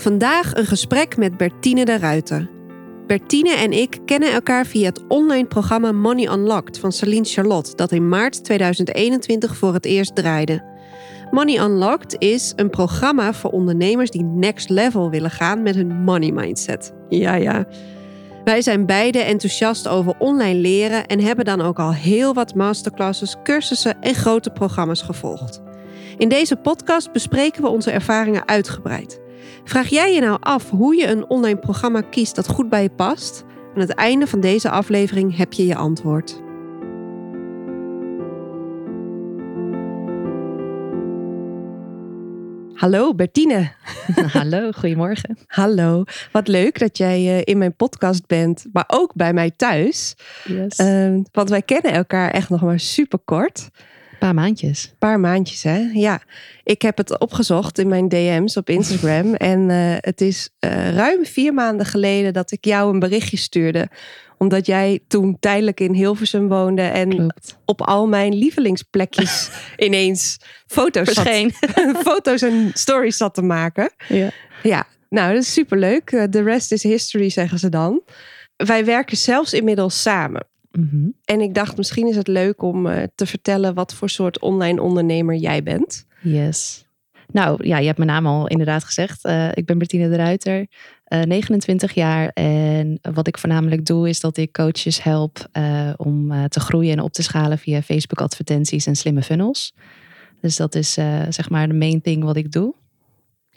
Vandaag een gesprek met Bertine de Ruiter. Bertine en ik kennen elkaar via het online programma Money Unlocked van Celine Charlotte, dat in maart 2021 voor het eerst draaide. Money Unlocked is een programma voor ondernemers die next level willen gaan met hun money mindset. Ja, ja. Wij zijn beide enthousiast over online leren en hebben dan ook al heel wat masterclasses, cursussen en grote programma's gevolgd. In deze podcast bespreken we onze ervaringen uitgebreid. Vraag jij je nou af hoe je een online programma kiest dat goed bij je past? Aan het einde van deze aflevering heb je je antwoord. Hallo Bertine. Hallo, goedemorgen. Hallo, wat leuk dat jij eh, in mijn podcast bent, maar ook bij mij thuis. Yes. Uh, want wij kennen elkaar echt nog maar super kort. Paar maandjes. Paar maandjes, hè? Ja. Ik heb het opgezocht in mijn DM's op Instagram. en uh, het is uh, ruim vier maanden geleden dat ik jou een berichtje stuurde. Omdat jij toen tijdelijk in Hilversum woonde. En Klopt. op al mijn lievelingsplekjes ineens foto's, zat, foto's en stories zat te maken. Ja. Ja, nou, dat is superleuk. The rest is history, zeggen ze dan. Wij werken zelfs inmiddels samen. Mhm. En ik dacht, misschien is het leuk om uh, te vertellen wat voor soort online ondernemer jij bent. Yes. Nou ja, je hebt mijn naam al inderdaad gezegd. Uh, ik ben Bertine de Ruiter, uh, 29 jaar. En wat ik voornamelijk doe, is dat ik coaches help om te groeien en op te schalen via Facebook advertenties en slimme funnels. Dus dat is zeg maar de main thing wat ik doe.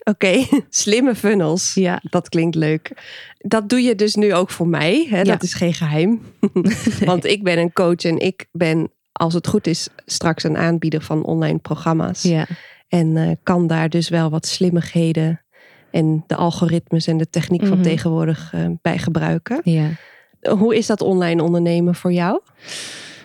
Oké, okay. slimme funnels. Ja. Dat klinkt leuk. Dat doe je dus nu ook voor mij. Hè? Ja. Dat is geen geheim. Want ik ben een coach en ik ben, als het goed is, straks een aanbieder van online programma's. Ja. En uh, kan daar dus wel wat slimmigheden en de algoritmes en de techniek mm -hmm. van tegenwoordig uh, bij gebruiken. Ja. Hoe is dat online ondernemen voor jou?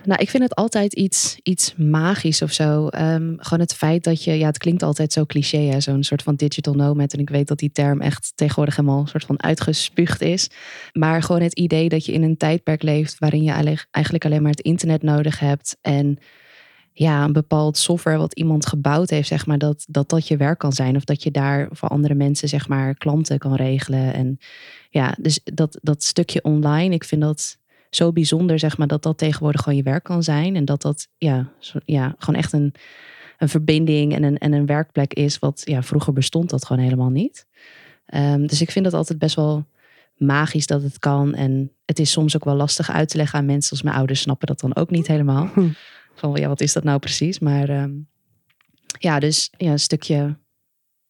Nou, ik vind het altijd iets, iets magisch of zo. Um, gewoon het feit dat je, ja, het klinkt altijd zo cliché, zo'n soort van digital nomad. En ik weet dat die term echt tegenwoordig helemaal een soort van uitgespuugd is. Maar gewoon het idee dat je in een tijdperk leeft waarin je eigenlijk alleen maar het internet nodig hebt. En ja, een bepaald software wat iemand gebouwd heeft, zeg maar, dat, dat dat je werk kan zijn. Of dat je daar voor andere mensen, zeg maar, klanten kan regelen. En ja, dus dat, dat stukje online, ik vind dat zo bijzonder, zeg maar, dat dat tegenwoordig gewoon je werk kan zijn. En dat dat ja, zo, ja gewoon echt een, een verbinding en een, en een werkplek is. Wat ja, vroeger bestond dat gewoon helemaal niet. Um, dus ik vind dat altijd best wel magisch dat het kan. En het is soms ook wel lastig uit te leggen aan mensen. Als mijn ouders snappen dat dan ook niet helemaal. Van ja, wat is dat nou precies? Maar um, ja, dus ja, een stukje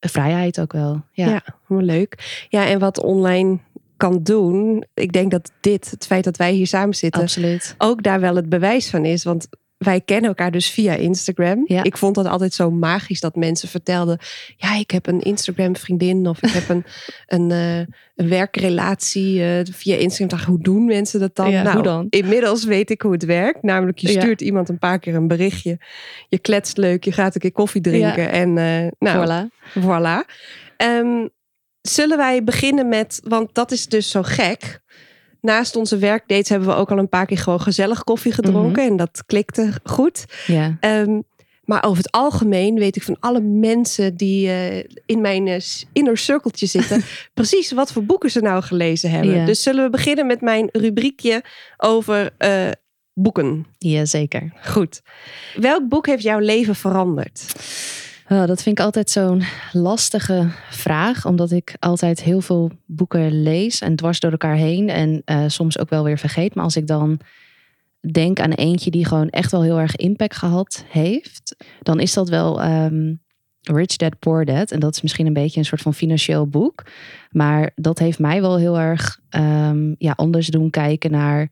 vrijheid ook wel. Ja, ja leuk. Ja, en wat online kan doen. Ik denk dat dit, het feit dat wij hier samen zitten, Absoluut. ook daar wel het bewijs van is. Want wij kennen elkaar dus via Instagram. Ja. Ik vond dat altijd zo magisch dat mensen vertelden: ja, ik heb een Instagram vriendin of ik heb een, een, uh, een werkrelatie uh, via Instagram. Dacht, hoe doen mensen dat dan? Ja, nou, hoe dan? inmiddels weet ik hoe het werkt. Namelijk, je stuurt ja. iemand een paar keer een berichtje. Je kletst leuk, je gaat een keer koffie drinken en uh, nou, voilà. voilà. Um, Zullen wij beginnen met, want dat is dus zo gek. Naast onze werkdates hebben we ook al een paar keer gewoon gezellig koffie gedronken. Mm -hmm. En dat klikte goed. Ja. Um, maar over het algemeen weet ik van alle mensen die uh, in mijn uh, inner cirkeltje zitten, precies wat voor boeken ze nou gelezen hebben. Ja. Dus zullen we beginnen met mijn rubriekje over uh, boeken? Jazeker. Goed. Welk boek heeft jouw leven veranderd? Oh, dat vind ik altijd zo'n lastige vraag, omdat ik altijd heel veel boeken lees en dwars door elkaar heen en uh, soms ook wel weer vergeet. Maar als ik dan denk aan eentje die gewoon echt wel heel erg impact gehad heeft, dan is dat wel um, Rich Dad Poor Dad. En dat is misschien een beetje een soort van financieel boek, maar dat heeft mij wel heel erg um, ja, anders doen kijken naar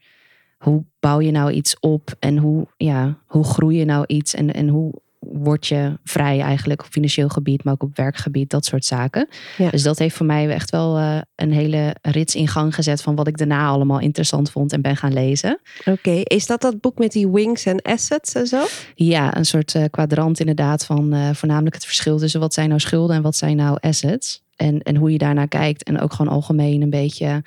hoe bouw je nou iets op en hoe, ja, hoe groei je nou iets en, en hoe word je vrij eigenlijk op financieel gebied, maar ook op werkgebied, dat soort zaken. Ja. Dus dat heeft voor mij echt wel eh, een hele rits in gang gezet van wat ik daarna allemaal interessant vond en ben gaan lezen. Oké, is dat dat boek met die wings en assets en zo? Ja, een soort eh, kwadrant inderdaad van eh, voornamelijk het verschil tussen wat zijn nou schulden en wat zijn nou assets. En, en hoe je daarnaar kijkt. En ook gewoon algemeen een beetje.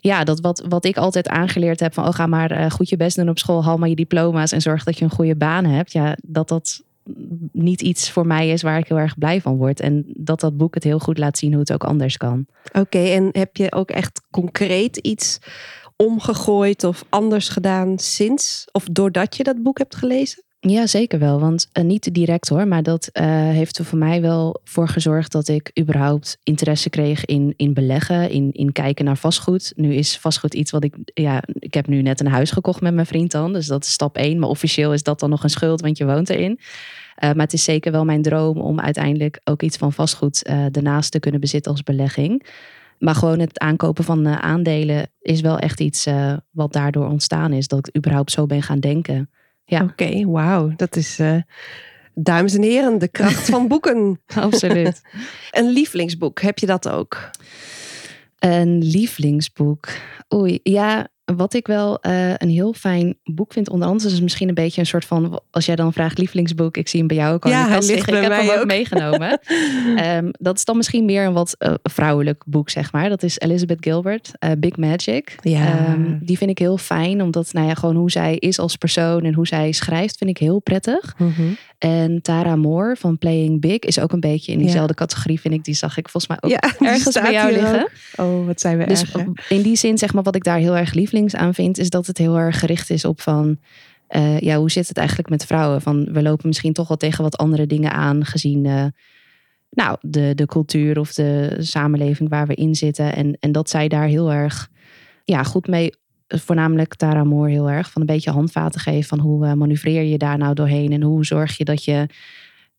Ja, dat wat, wat ik altijd aangeleerd heb van oh, ga maar goed je best doen op school, haal maar je diploma's en zorg dat je een goede baan hebt. Ja, dat dat niet iets voor mij is waar ik heel erg blij van word. En dat dat boek het heel goed laat zien hoe het ook anders kan. Oké, en heb je ook echt concreet iets omgegooid of anders gedaan sinds? Of doordat je dat boek hebt gelezen? Ja, zeker wel. Want uh, niet direct hoor, maar dat uh, heeft er voor mij wel voor gezorgd dat ik überhaupt interesse kreeg in, in beleggen, in, in kijken naar vastgoed. Nu is vastgoed iets wat ik, ja, ik heb nu net een huis gekocht met mijn vriend dan, dus dat is stap één. Maar officieel is dat dan nog een schuld, want je woont erin. Uh, maar het is zeker wel mijn droom om uiteindelijk ook iets van vastgoed daarnaast te kunnen bezitten als belegging. Maar gewoon het aankopen van aandelen is wel echt iets wat daardoor ontstaan is, dat ik überhaupt zo ben gaan denken. Ja. Oké, okay, wauw. Dat is, uh, dames en heren, de kracht van boeken. Absoluut. een lievelingsboek, heb je dat ook? Een lievelingsboek. Oei, ja, wat ik wel uh, een heel fijn boek vind, onder andere, is misschien een beetje een soort van, als jij dan vraagt lievelingsboek, ik zie hem bij jou ook al ja, in de kast liggen. Ik heb hem ook, ook meegenomen. um, dat is dan misschien meer een wat uh, vrouwelijk boek, zeg maar. Dat is Elizabeth Gilbert, uh, Big Magic. Ja. Um, die vind ik heel fijn, omdat, nou ja, gewoon hoe zij is als persoon en hoe zij schrijft, vind ik heel prettig. Mm -hmm. En Tara Moore van Playing Big is ook een beetje in diezelfde ja. categorie, vind ik. Die zag ik volgens mij ook ergens bij jou liggen. Ook. Oh, wat zijn we dus erg, in die zin, zeg maar, wat ik daar heel erg aan vind, is dat het heel erg gericht is op van, uh, ja, hoe zit het eigenlijk met vrouwen? Van, we lopen misschien toch wel tegen wat andere dingen aan, gezien, uh, nou, de, de cultuur of de samenleving waar we in zitten. En, en dat zij daar heel erg, ja, goed mee voornamelijk Tara Moore heel erg van een beetje handvaten geven van hoe uh, manoeuvreer je daar nou doorheen en hoe zorg je dat je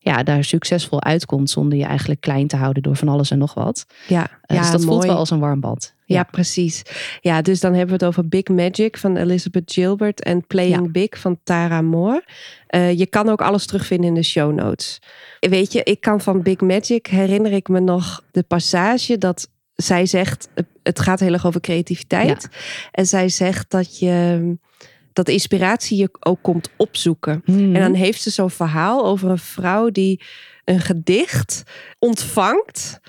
ja, daar succesvol uitkomt zonder je eigenlijk klein te houden door van alles en nog wat. Ja, uh, ja dus dat mooi. voelt wel als een warm bad. Ja. ja. precies. Ja, dus dan hebben we het over Big Magic van Elizabeth Gilbert en Playing Ja. Big van Tara Moore. Uh, je kan ook alles terugvinden in de show notes. Weet je, ik kan van Big Magic herinner ik me nog de passage dat zij zegt, het gaat heel erg over creativiteit. En zij zegt dat je dat de inspiratie je ook komt opzoeken. Mhm. En dan heeft ze zo'n verhaal over een vrouw die een gedicht ontvangt.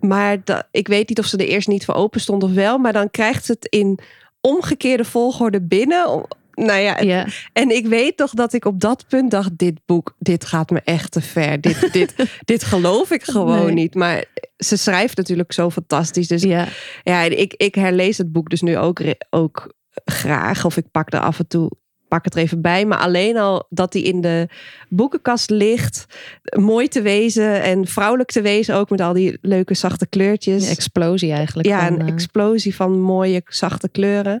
Maar dat, ik weet niet of ze er eerst niet voor open stond of wel. Maar dan krijgt ze het in omgekeerde volgorde binnen. Nou ja, Ja. en ik weet toch dat ik op dat punt dacht: dit boek, dit gaat me echt te ver. Dit, dit, dit geloof ik gewoon Nee. niet. Maar ze schrijft natuurlijk zo fantastisch. Dus Ja. ja, ik, ik herlees het boek dus nu ook, ook graag. Of ik pak er af en toe pak het er even bij. Maar alleen al dat hij in de boekenkast ligt. Mooi te wezen en vrouwelijk te wezen. Ook met al die leuke zachte kleurtjes. Een explosie eigenlijk. ja, van, een eh, explosie van mooie zachte kleuren.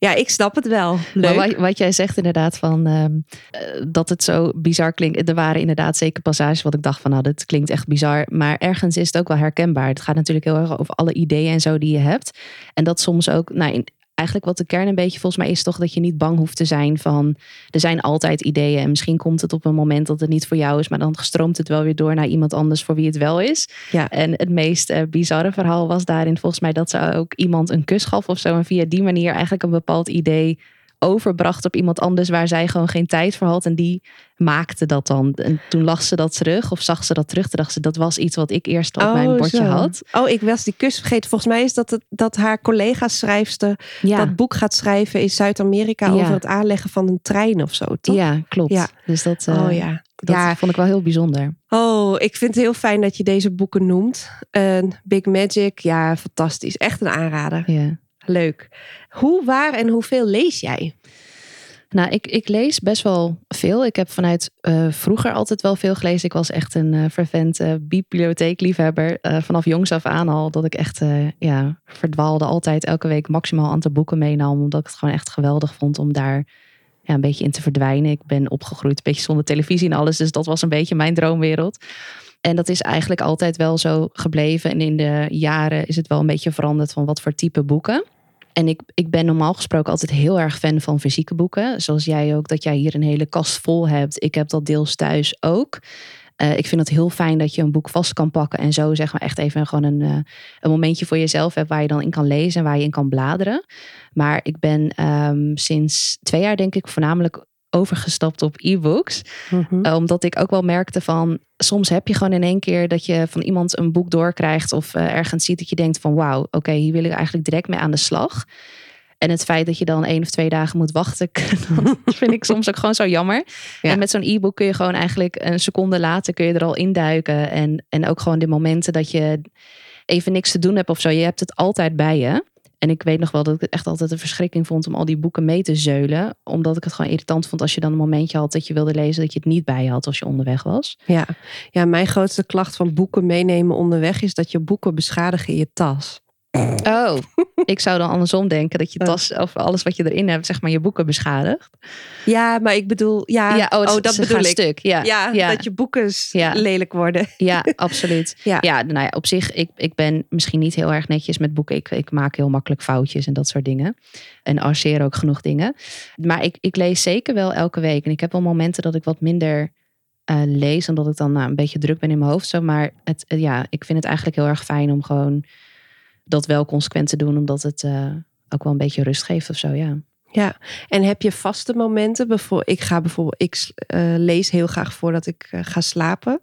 Ja, ik snap het wel. Leuk. Maar wat, wat jij zegt inderdaad van ehm, eh, dat het zo bizar klinkt. Er waren inderdaad zeker passages wat ik dacht van nou, dit klinkt echt bizar. Maar ergens is het ook wel herkenbaar. Het gaat natuurlijk heel erg over alle ideeën en zo die je hebt. En dat soms ook, nou, in- eigenlijk wat de kern een beetje volgens mij is toch dat je niet bang hoeft te zijn van er zijn altijd ideeën. En misschien komt het op een moment dat het niet voor jou is. Maar dan stroomt het wel weer door naar iemand anders voor wie het wel is. Ja. En het meest eh, bizarre verhaal was daarin volgens mij dat ze ook iemand een kus gaf of zo. En via die manier eigenlijk een bepaald idee overbracht op iemand anders waar zij gewoon geen tijd voor had. En die maakte dat dan. En toen lag ze dat terug of zag ze dat terug. Toen dacht ze, dat was iets wat ik eerst op mijn bordje zo. had. Oh, ik was die kus vergeten. Volgens mij is dat het, dat haar collega-schrijfster Ja, dat boek gaat schrijven in Zuid-Amerika Ja. over het aanleggen van een trein of zo, toch? ja klopt. Ja. Dus dat, eh, Oh ja. dat ja. vond ik wel heel bijzonder. Oh, ik vind het heel fijn dat je deze boeken noemt. En Big Magic, ja, fantastisch. Echt een aanrader. Ja. Leuk. Hoe, waar en hoeveel lees jij? Nou, ik, ik lees best wel veel. Ik heb vanuit eh, vroeger altijd wel veel gelezen. Ik was echt een eh, bibliotheekliefhebber. Eh, vanaf jongs af aan al. Dat ik echt ja, verdwaalde. Altijd elke week maximaal aantal boeken meenam. Omdat ik het gewoon echt geweldig vond om daar ja, een beetje in te verdwijnen. Ik ben opgegroeid een beetje zonder televisie en alles. Dus dat was een beetje mijn droomwereld. En dat is eigenlijk altijd wel zo gebleven. En in de jaren is het wel een beetje veranderd van wat voor type boeken. En ik, ik ben normaal gesproken altijd heel erg fan van fysieke boeken. Zoals jij ook, dat jij hier een hele kast vol hebt. Ik heb dat deels thuis ook. Uh, ik vind het heel fijn dat je een boek vast kan pakken en zo zeg maar echt even gewoon een, uh, een momentje voor jezelf hebt waar je dan in kan lezen en waar je in kan bladeren. Maar ik ben um, sinds twee jaar denk ik voornamelijk overgestapt op e-books. Mm-hmm. Uh, omdat ik ook wel merkte van soms heb je gewoon in één keer dat je van iemand een boek doorkrijgt of ergens ziet dat je denkt van wauw, oké, hier wil ik eigenlijk direct mee aan de slag. En het feit dat je dan één of twee dagen moet wachten, dat vind ik soms ook gewoon zo jammer. Ja. En met zo'n e-book kun je gewoon eigenlijk een seconde later kun je er al induiken. En, en ook gewoon de momenten dat je even niks te doen hebt of zo. Je hebt het altijd bij je. En ik weet nog wel dat ik het echt altijd een verschrikking vond om al die boeken mee te zeulen. Omdat ik het gewoon irritant vond als je dan een momentje had dat je wilde lezen dat je het niet bij had als je onderweg was. Ja, ja mijn grootste klacht van boeken meenemen onderweg is dat je boeken beschadigen in je tas. Oh, ik zou dan andersom denken dat je tas of alles wat je erin hebt, zeg maar, je boeken beschadigt. Ja, maar ik bedoel, ja, ja oh, dat bedoel ik. Stuk. Ja, ja, ja, dat je boeken lelijk worden. Ja, absoluut. ja. ja, nou ja, op zich, ik, ik ben misschien niet heel erg netjes met boeken. Ik, ik maak heel makkelijk foutjes en dat soort dingen. En arceer ook genoeg dingen. Maar ik, ik lees zeker wel elke week. En ik heb wel momenten dat ik wat minder uh, lees, omdat ik dan nou, een beetje druk ben in mijn hoofd. Zo. Maar het, ja, ik vind het eigenlijk heel erg fijn om gewoon dat wel consequent te doen, omdat het uh, ook wel een beetje rust geeft of zo, ja. Ja, en heb je vaste momenten? Ik ga bijvoorbeeld, ik uh, lees heel graag voordat ik uh, ga slapen.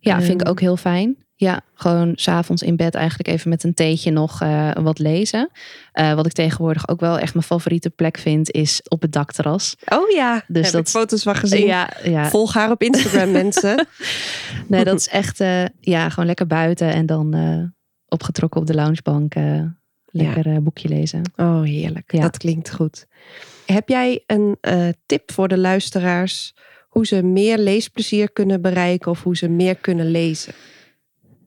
Ja, vind ik ook heel fijn. Ja, gewoon s'avonds in bed eigenlijk even met een theetje nog uh, wat lezen. Uh, wat ik tegenwoordig ook wel echt mijn favoriete plek vind, is op het dakterras. Oh ja, dus heb dat ik foto's van gezien. Ja, ja. Volg haar op Instagram, mensen. Nee, dat is echt ja, gewoon lekker buiten en dan opgetrokken op de loungebank. Uh, lekker ja. boekje lezen. Oh, heerlijk. Ja. Dat klinkt goed. Heb jij een uh, tip voor de luisteraars hoe ze meer leesplezier kunnen bereiken of hoe ze meer kunnen lezen?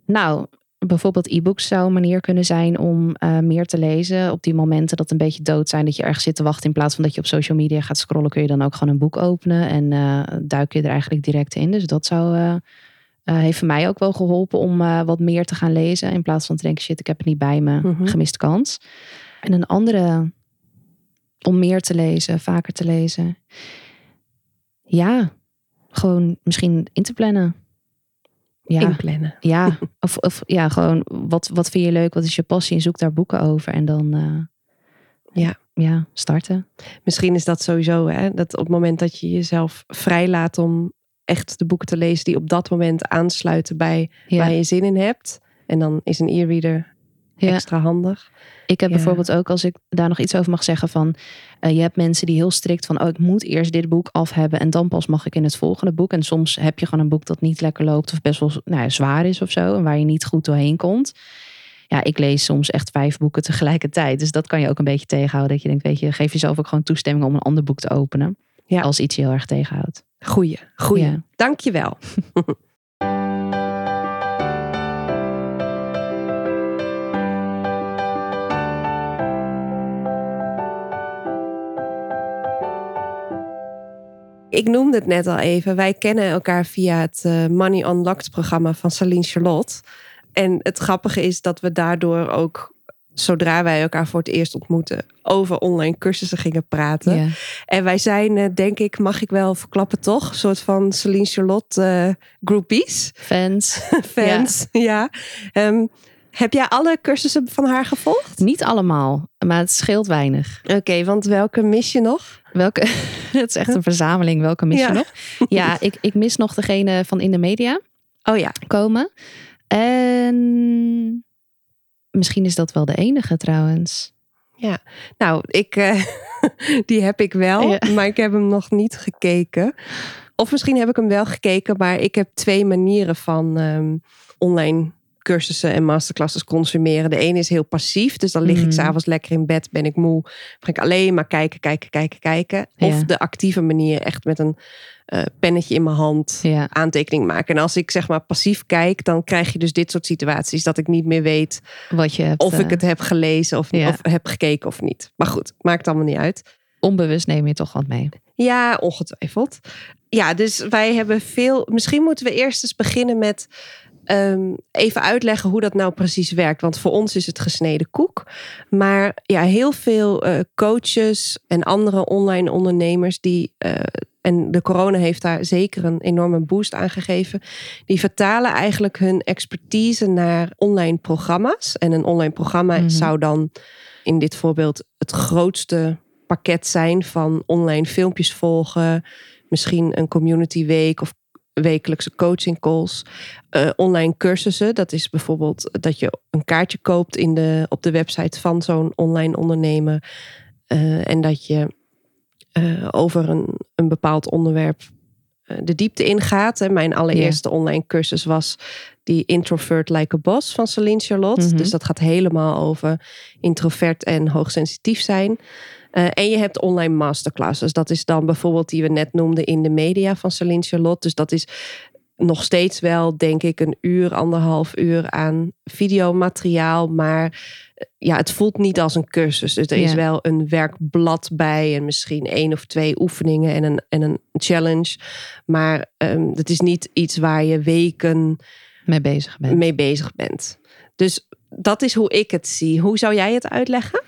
Nou, bijvoorbeeld e-books zou een manier kunnen zijn om uh, meer te lezen. Op die momenten dat een beetje dood zijn, dat je ergens zit te wachten in plaats van dat je op social media gaat scrollen, kun je dan ook gewoon een boek openen en uh, duik je er eigenlijk direct in. Dus dat zou uh, heeft voor mij ook wel geholpen om uh, wat meer te gaan lezen. In plaats van te denken, shit, ik heb het niet bij me. Mm -hmm. Gemiste kans. En een andere, om meer te lezen, vaker te lezen. Ja, gewoon misschien in te plannen. Ja, Inplannen. Ja, of, of ja, gewoon wat, wat vind je leuk? Wat is je passie? En zoek daar boeken over. En dan uh, ja. Ja, starten. Misschien is dat sowieso, hè? Dat op het moment dat je jezelf vrijlaat om echt de boeken te lezen die op dat moment aansluiten bij waar je zin in hebt. En dan is een e-reader ja. extra handig. Ik heb ja. bijvoorbeeld ook, als ik daar nog iets over mag zeggen, van uh, je hebt mensen die heel strikt van, oh ik moet eerst dit boek af hebben en dan pas mag ik in het volgende boek. En soms heb je gewoon een boek dat niet lekker loopt of best wel nou ja, zwaar is of zo en waar je niet goed doorheen komt. Ja, ik lees soms echt vijf boeken tegelijkertijd. Dus dat kan je ook een beetje tegenhouden. Dat je denkt, weet je, geef jezelf ook gewoon toestemming om een ander boek te openen. Ja. Als iets je heel erg tegenhoudt. Goeie, goeie. Ja. Dank je wel. Ik noemde het net al even. Wij kennen elkaar via het uh, Money Unlocked programma van Saline Charlotte. En het grappige is dat we daardoor ook zodra wij elkaar voor het eerst ontmoeten, over online cursussen gingen praten. En wij zijn, eh, denk ik, mag ik wel verklappen toch? Een soort van Celine Charlotte uh, groupies. Fans. Fans, ja. ja. Um, heb jij alle cursussen van haar gevolgd? Niet allemaal, maar het scheelt weinig. Oké, okay, want welke mis je nog? Welke? het is echt een verzameling. Welke mis ja. je nog? Ja, ik, ik mis nog degene van in de media. Oh ja. Komen. En Misschien is dat wel de enige trouwens. Ja, nou, ik, uh, die heb ik wel, ja. maar ik heb hem nog niet gekeken. Of misschien heb ik hem wel gekeken, maar ik heb twee manieren van um, online cursussen en masterclasses consumeren. De ene is heel passief, dus dan lig ik mm. s'avonds lekker in bed, ben ik moe, ga ik alleen maar kijken, kijken, kijken, kijken. Of ja. de actieve manier, echt met een uh, pennetje in mijn hand, ja. aantekening maken. En als ik zeg maar passief kijk, dan krijg je dus dit soort situaties dat ik niet meer weet Wat je hebt, of ik het heb gelezen of, ja. of heb gekeken of niet. Maar goed, maakt allemaal niet uit. Onbewust neem je toch wat mee. Ja, ongetwijfeld. Ja, dus wij hebben veel. Misschien moeten we eerst eens beginnen met ehm, even uitleggen hoe dat nou precies werkt. Want voor ons is het gesneden koek. Maar ja, heel veel uh, coaches en andere online ondernemers die. Uh, en de corona heeft daar zeker een enorme boost aan gegeven. Die vertalen eigenlijk hun expertise naar online programma's. En een online programma mm -hmm. zou dan in dit voorbeeld het grootste pakket zijn van online filmpjes volgen. Misschien een community week of wekelijkse coaching calls. Uh, online cursussen, dat is bijvoorbeeld dat je een kaartje koopt in de, op de website van zo'n online ondernemer. Uh, en dat je uh, over een, een bepaald onderwerp de diepte ingaat. En mijn allereerste yeah. online cursus was die Introvert Like a Boss van Celine Charlotte. Mm -hmm. Dus dat gaat helemaal over introvert en hoogsensitief zijn. Uh, en je hebt online masterclasses. Dat is dan bijvoorbeeld die we net noemden in de media van Celine Charlotte. Dus dat is nog steeds wel, denk ik, een uur, anderhalf uur aan videomateriaal. Maar ja, het voelt niet als een cursus. Dus er is wel een werkblad bij en misschien één of twee oefeningen en een, en een challenge. Maar um, het is niet iets waar je weken mee bezig bent. Mee bezig bent. Dus dat is hoe ik het zie. Hoe zou jij het uitleggen?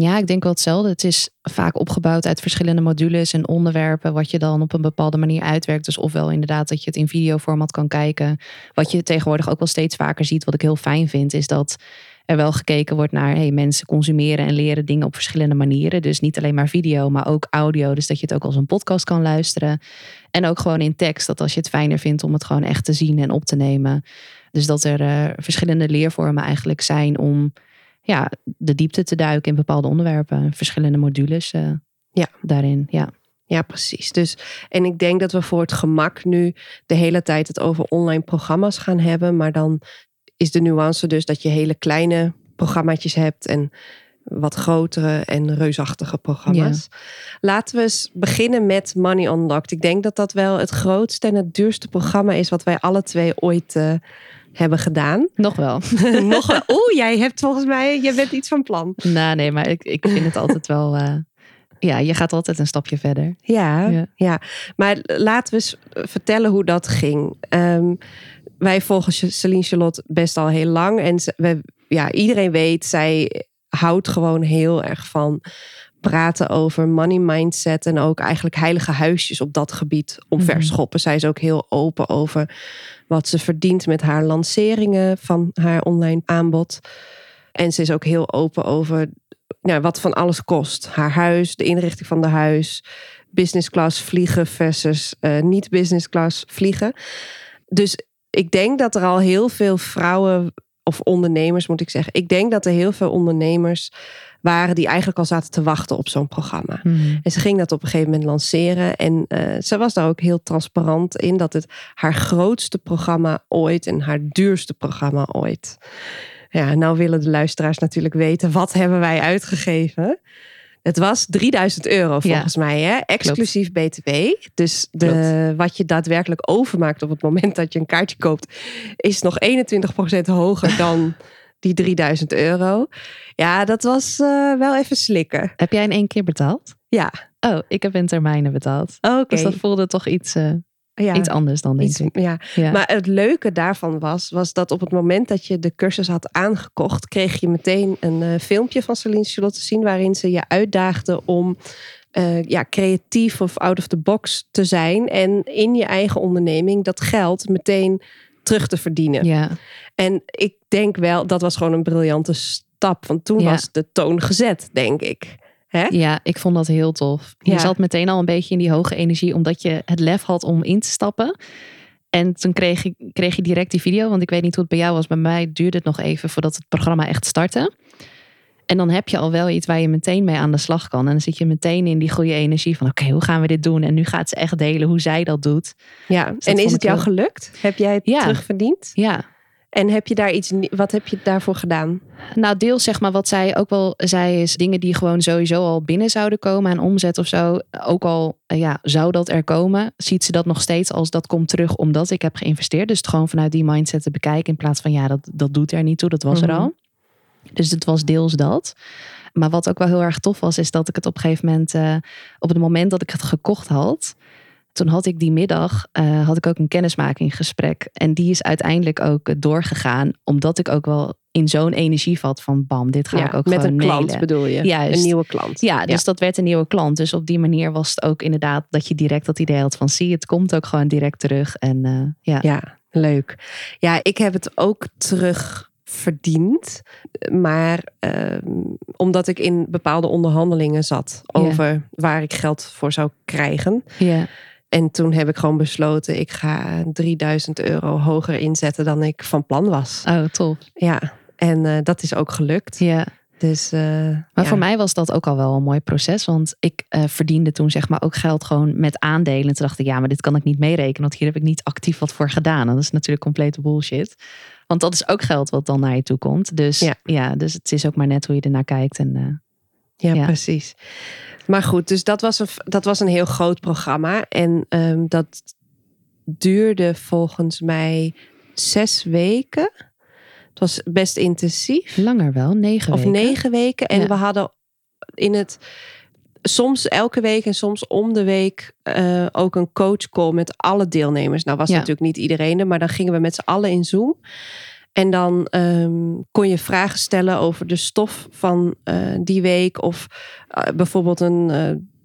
Ja, ik denk wel hetzelfde. Het is vaak opgebouwd uit verschillende modules en onderwerpen, wat je dan op een bepaalde manier uitwerkt. Dus ofwel inderdaad dat je het in videoformat kan kijken. Wat je tegenwoordig ook wel steeds vaker ziet, wat ik heel fijn vind, is dat er wel gekeken wordt naar hey, mensen consumeren en leren dingen op verschillende manieren. Dus niet alleen maar video, maar ook audio. Dus dat je het ook als een podcast kan luisteren. En ook gewoon in tekst, dat als je het fijner vindt om het gewoon echt te zien en op te nemen. Dus dat er uh, verschillende leervormen eigenlijk zijn om ja, de diepte te duiken in bepaalde onderwerpen. Verschillende modules uh, ja. daarin. Ja. Ja, precies. Dus, en ik denk dat we voor het gemak nu de hele tijd het over online programma's gaan hebben. Maar dan is de nuance dus dat je hele kleine programmaatjes hebt en wat grotere en reusachtige programma's. Ja. Laten we eens beginnen met Money Unlocked. Ik denk dat dat wel het grootste en het duurste programma is wat wij alle twee ooit uh, hebben gedaan. Nog wel. Nog wel. Oeh, jij hebt volgens mij, je bent iets van plan. Nou, nee, maar ik, ik vind het altijd wel. Uh, ja, je gaat altijd een stapje verder. Ja, ja, ja. Maar laten we eens vertellen hoe dat ging. Um, wij volgen Celine Charlotte best al heel lang. En we, ja, iedereen weet, zij houdt gewoon heel erg van praten over money mindset en ook eigenlijk heilige huisjes op dat gebied omverschoppen. -hmm. Zij is ook heel open over wat ze verdient met haar lanceringen van haar online aanbod. En ze is ook heel open over nou, wat van alles kost. Haar huis, de inrichting van de huis, business class vliegen versus uh, niet business class vliegen. Dus ik denk dat er al heel veel vrouwen of ondernemers moet ik zeggen. Ik denk dat er heel veel ondernemers waren die eigenlijk al zaten te wachten op zo'n programma. Mm. En ze ging dat op een gegeven moment lanceren. En uh, ze was daar ook heel transparant in dat het haar grootste programma ooit en haar duurste programma ooit. Ja, nou willen de luisteraars natuurlijk weten, wat hebben wij uitgegeven? Het was 3000 euro volgens ja, mij, hè? exclusief Klopt. BTW. Dus de, wat je daadwerkelijk overmaakt op het moment dat je een kaartje koopt, is nog 21% hoger dan die 3000 euro. Ja, dat was uh, wel even slikken. Heb jij in één keer betaald? Ja. Oh, ik heb in termijnen betaald. Oké. Okay. Dus dat voelde toch iets. Uh, ja, iets anders dan denk iets, ik. Ja. ja. Maar het leuke daarvan was, was dat op het moment dat je de cursus had aangekocht, kreeg je meteen een uh, filmpje van Celine Charlotte te zien waarin ze je uitdaagde om uh, ja, creatief of out of the box te zijn en in je eigen onderneming dat geld meteen terug te verdienen. Ja. En ik denk wel, dat was gewoon een briljante stap. Want toen ja. was de toon gezet, denk ik. Hè? Ja, ik vond dat heel tof. Je ja. zat meteen al een beetje in die hoge energie, omdat je het lef had om in te stappen. En toen kreeg je, kreeg je direct die video, want ik weet niet hoe het bij jou was. Bij mij duurde het nog even voordat het programma echt startte. En dan heb je al wel iets waar je meteen mee aan de slag kan. En dan zit je meteen in die goede energie van: oké, okay, hoe gaan we dit doen? En nu gaat ze echt delen hoe zij dat doet. Ja, dus en is het jou gelukt? Heb jij het ja. terugverdiend? Ja, en heb je daar iets, wat heb je daarvoor gedaan? Nou, deels zeg maar wat zij ook wel zei, is dingen die gewoon sowieso al binnen zouden komen aan omzet of zo. Ook al ja, zou dat er komen, ziet ze dat nog steeds als dat komt terug omdat ik heb geïnvesteerd. Dus het gewoon vanuit die mindset te bekijken in plaats van ja, dat, dat doet er niet toe, dat was er al. Dus het was deels dat. Maar wat ook wel heel erg tof was, is dat ik het op een gegeven moment, uh, op het moment dat ik het gekocht had, toen had ik die middag uh, had ik ook een kennismakingsgesprek. En die is uiteindelijk ook doorgegaan. Omdat ik ook wel in zo'n energievat van bam, dit ga ik ook met gewoon een klant bedoel je? Juist. Een nieuwe klant. Ja, dus dat werd een nieuwe klant. Dus op die manier was het ook inderdaad dat je direct dat idee had van zie, het komt ook gewoon direct terug. En uh, ja. ja, leuk. Ja, ik heb het ook terug verdiend. Maar uh, omdat ik in bepaalde onderhandelingen zat over yeah. waar ik geld voor zou krijgen. Ja. En toen heb ik gewoon besloten, ik ga 3000 euro hoger inzetten dan ik van plan was. Oh, tof. Ja, en uh, dat is ook gelukt. Ja. Dus, uh, maar ja. voor mij was dat ook al wel een mooi proces. Want ik uh, verdiende toen zeg maar ook geld gewoon met aandelen. En toen dacht ik, ja, maar dit kan ik niet meerekenen. Want hier heb ik niet actief wat voor gedaan. En dat is natuurlijk complete bullshit. Want dat is ook geld wat dan naar je toe komt. Dus ja, ja dus het is ook maar net hoe je ernaar kijkt. En, uh, ja, ja, precies. Maar goed, dus dat was een, dat was een heel groot programma. En um, dat duurde volgens mij zes weken. Het was best intensief. Langer wel, negen of weken. negen weken. En Ja. we hadden in het soms elke week en soms om de week eh, ook een coachcall met alle deelnemers. Nou was Ja. natuurlijk niet iedereen er, maar dan gingen we met z'n allen in Zoom. En dan ehm, kon je vragen stellen over de stof van eh, die week. Of eh, bijvoorbeeld een,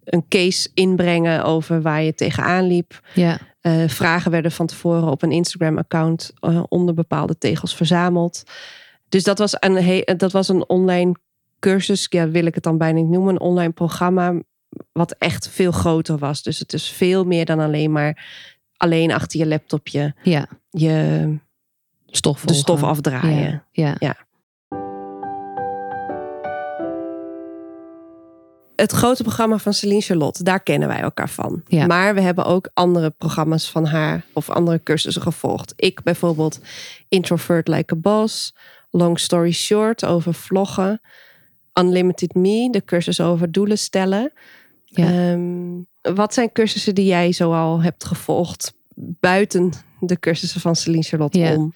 een case inbrengen over waar je tegenaan liep. Ja, vragen werden van tevoren op een Instagram-account onder bepaalde tegels verzameld. Dus dat was, een dat was een online cursus, ja, wil ik het dan bijna niet noemen, een online programma, wat echt veel groter was. Dus het is veel meer dan alleen maar alleen achter je laptopje ja. je, Stof de stof afdraaien. Ja, ja. Het grote programma van Celine Charlotte, daar kennen wij elkaar van. Ja. Maar we hebben ook andere programma's van haar of andere cursussen gevolgd. Ik bijvoorbeeld Introvert Like a Boss, Long Story Short over vloggen, Unlimited Me, de cursus over doelen stellen. Ja. Ehm, wat zijn cursussen die jij zoal hebt gevolgd buiten de cursussen van Celine Charlotte Ja. om?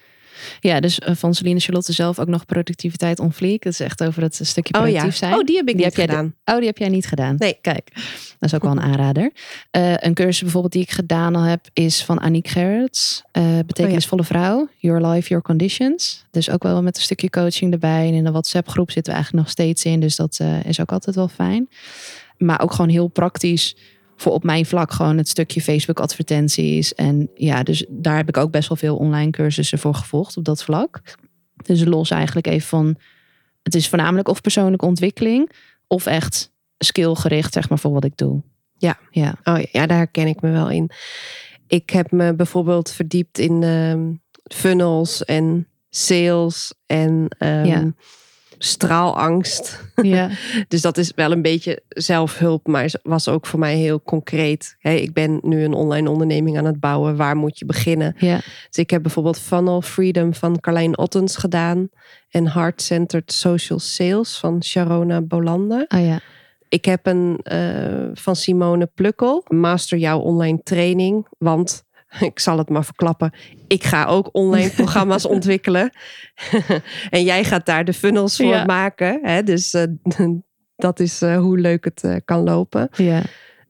Ja, dus eh, van Celine Charlotte zelf ook nog productiviteit on fleek. Het is echt over het stukje Oh productief ja, zijn. oh die heb ik Die niet heb jij gedaan. Oh, die heb jij niet gedaan? Nee. Kijk, dat is ook wel een aanrader. Eh, een cursus bijvoorbeeld die ik gedaan al heb, is van Aniek Gerrits. eh betekenisvolle vrouw. Your Life, Your Conditions. Dus ook wel met een stukje coaching erbij. En in de WhatsApp groep zitten we eigenlijk nog steeds in. Dus dat is ook altijd wel fijn. Maar ook gewoon heel praktisch voor op mijn vlak gewoon het stukje Facebook advertenties. En ja, dus daar heb ik ook best wel veel online cursussen voor gevolgd op dat vlak. Dus los eigenlijk even van, het is voornamelijk of persoonlijke ontwikkeling of echt skillgericht zeg maar voor wat ik doe. Ja. Ja. Oh ja, daar herken ik me wel in. Ik heb me bijvoorbeeld verdiept in ehm, funnels en sales en ehm, Ja. Straalangst. Ja. Dus dat is wel een beetje zelfhulp, maar was ook voor mij heel concreet. Hey, ik ben nu een online onderneming aan het bouwen. Waar moet je beginnen? ja. Dus ik heb bijvoorbeeld Funnel Freedom van Carlijn Ottens gedaan. En Heart Centered Social Sales van Sharona Bolanda. Oh ja. Ik heb een eh, van Simone Plukkel, Master jouw online training. Want ik zal het maar verklappen, ik ga ook online programma's ontwikkelen. en jij gaat daar de funnels voor Ja. maken. Hè? Dus eh, dat is eh, hoe leuk het eh, kan lopen. Ja.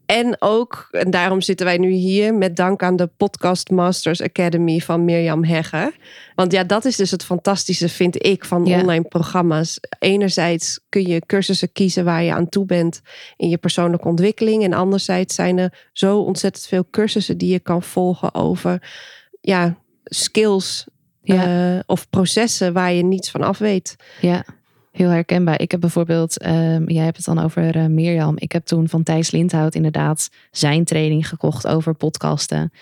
En ook, en daarom zitten wij nu hier, met dank aan de Podcast Masters Academy van Mirjam Hegger. Want ja, dat is dus het fantastische, vind ik, van Ja. online programma's. Enerzijds kun je cursussen kiezen waar je aan toe bent in je persoonlijke ontwikkeling. En anderzijds zijn er zo ontzettend veel cursussen die je kan volgen over ja, skills Ja. eh, of processen waar je niets van af weet. Ja, heel herkenbaar. Ik heb bijvoorbeeld, ehm, jij hebt het dan over eh, Mirjam. Ik heb toen van Thijs Lindhout inderdaad zijn training gekocht over podcasten.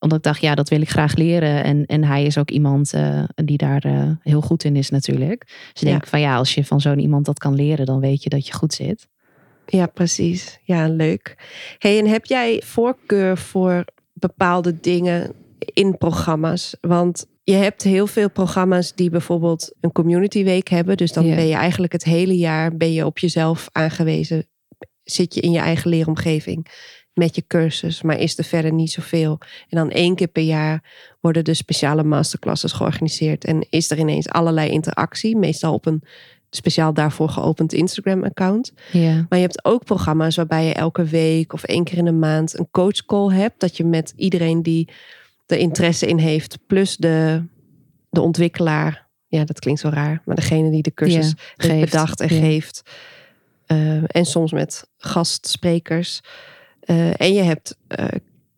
Omdat ik dacht, ja, dat wil ik graag leren. En, en hij is ook iemand eh, die daar eh, heel goed in is natuurlijk. Dus ik Ja. denk van ja, als je van zo'n iemand dat kan leren, dan weet je dat je goed zit. Ja, precies. Ja, leuk. Hey, en heb jij voorkeur voor bepaalde dingen in programma's? Want je hebt heel veel programma's die bijvoorbeeld een community week hebben. Dus dan ben je eigenlijk het hele jaar ben je op jezelf aangewezen. Zit je in je eigen leeromgeving met je cursus, maar is er verder niet zoveel. En dan één keer per jaar worden de speciale masterclasses georganiseerd. En is er ineens allerlei interactie, meestal op een speciaal daarvoor geopend Instagram-account. Ja. Maar je hebt ook programma's waarbij je elke week of één keer in de maand een coachcall hebt. Dat je met iedereen die er interesse in heeft, plus de, de ontwikkelaar. Ja, dat klinkt zo raar, maar degene die de cursus Ja, geeft. bedacht en Ja. geeft. Eh, en soms met gastsprekers. Eh, en je hebt eh,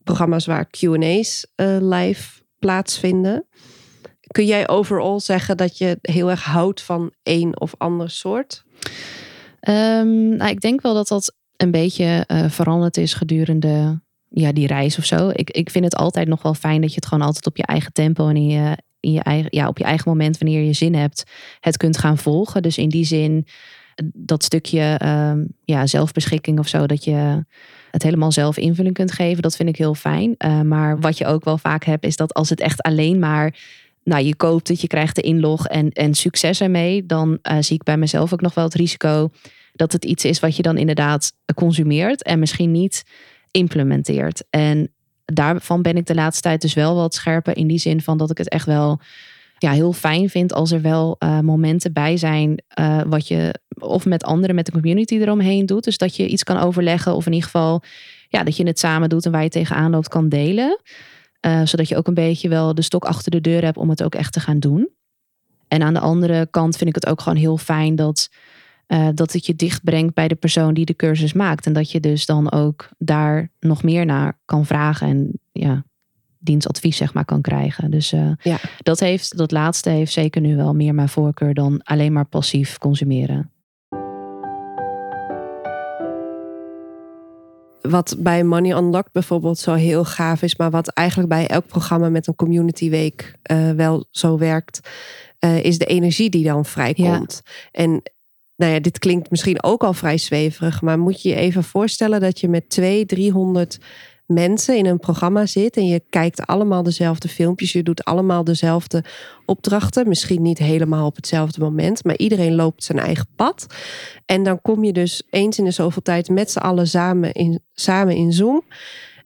programma's waar QA's live plaatsvinden. Kun jij overal zeggen dat je heel erg houdt van één of ander soort? Ehm, nou, ik denk wel dat dat een beetje veranderd is gedurende ja, die reis of zo. Ik, ik vind het altijd nog wel fijn dat je het gewoon altijd op je eigen tempo en in je, in je eigen, ja, op je eigen moment, wanneer je zin hebt, het kunt gaan volgen. Dus in die zin, dat stukje ehm, ja, zelfbeschikking of zo, dat je het helemaal zelf invulling kunt geven, dat vind ik heel fijn. Eh, maar wat je ook wel vaak hebt, is dat als het echt alleen maar nou, je koopt het, je krijgt de inlog en, en succes ermee, dan eh, zie ik bij mezelf ook nog wel het risico dat het iets is wat je dan inderdaad consumeert en misschien niet implementeert. En daarvan ben ik de laatste tijd dus wel wat scherper in die zin van dat ik het echt wel ja, heel fijn vind als er wel eh, momenten bij zijn eh, wat je of met anderen, met de community eromheen doet. Dus dat je iets kan overleggen of in ieder geval ja, dat je het samen doet en waar je tegenaan loopt kan delen. Eh, zodat je ook een beetje wel de stok achter de deur hebt om het ook echt te gaan doen. En aan de andere kant vind ik het ook gewoon heel fijn dat, eh, dat het je dicht brengt bij de persoon die de cursus maakt. En dat je dus dan ook daar nog meer naar kan vragen en ja, dienstadvies zeg maar kan krijgen. Dus eh, Ja. dat, heeft, dat laatste heeft zeker nu wel meer mijn voorkeur dan alleen maar passief consumeren. Wat bij Money Unlocked bijvoorbeeld zo heel gaaf is, maar wat eigenlijk bij elk programma met een community week eh, wel zo werkt, is de energie die dan vrijkomt. En nou ja, dit klinkt misschien ook al vrij zweverig, maar moet je je even voorstellen dat je met 200, 300 mensen in een programma zit en je kijkt allemaal dezelfde filmpjes, je doet allemaal dezelfde opdrachten, misschien niet helemaal op hetzelfde moment, maar iedereen loopt zijn eigen pad. En dan kom je dus eens in de zoveel tijd met z'n allen samen in, samen in Zoom.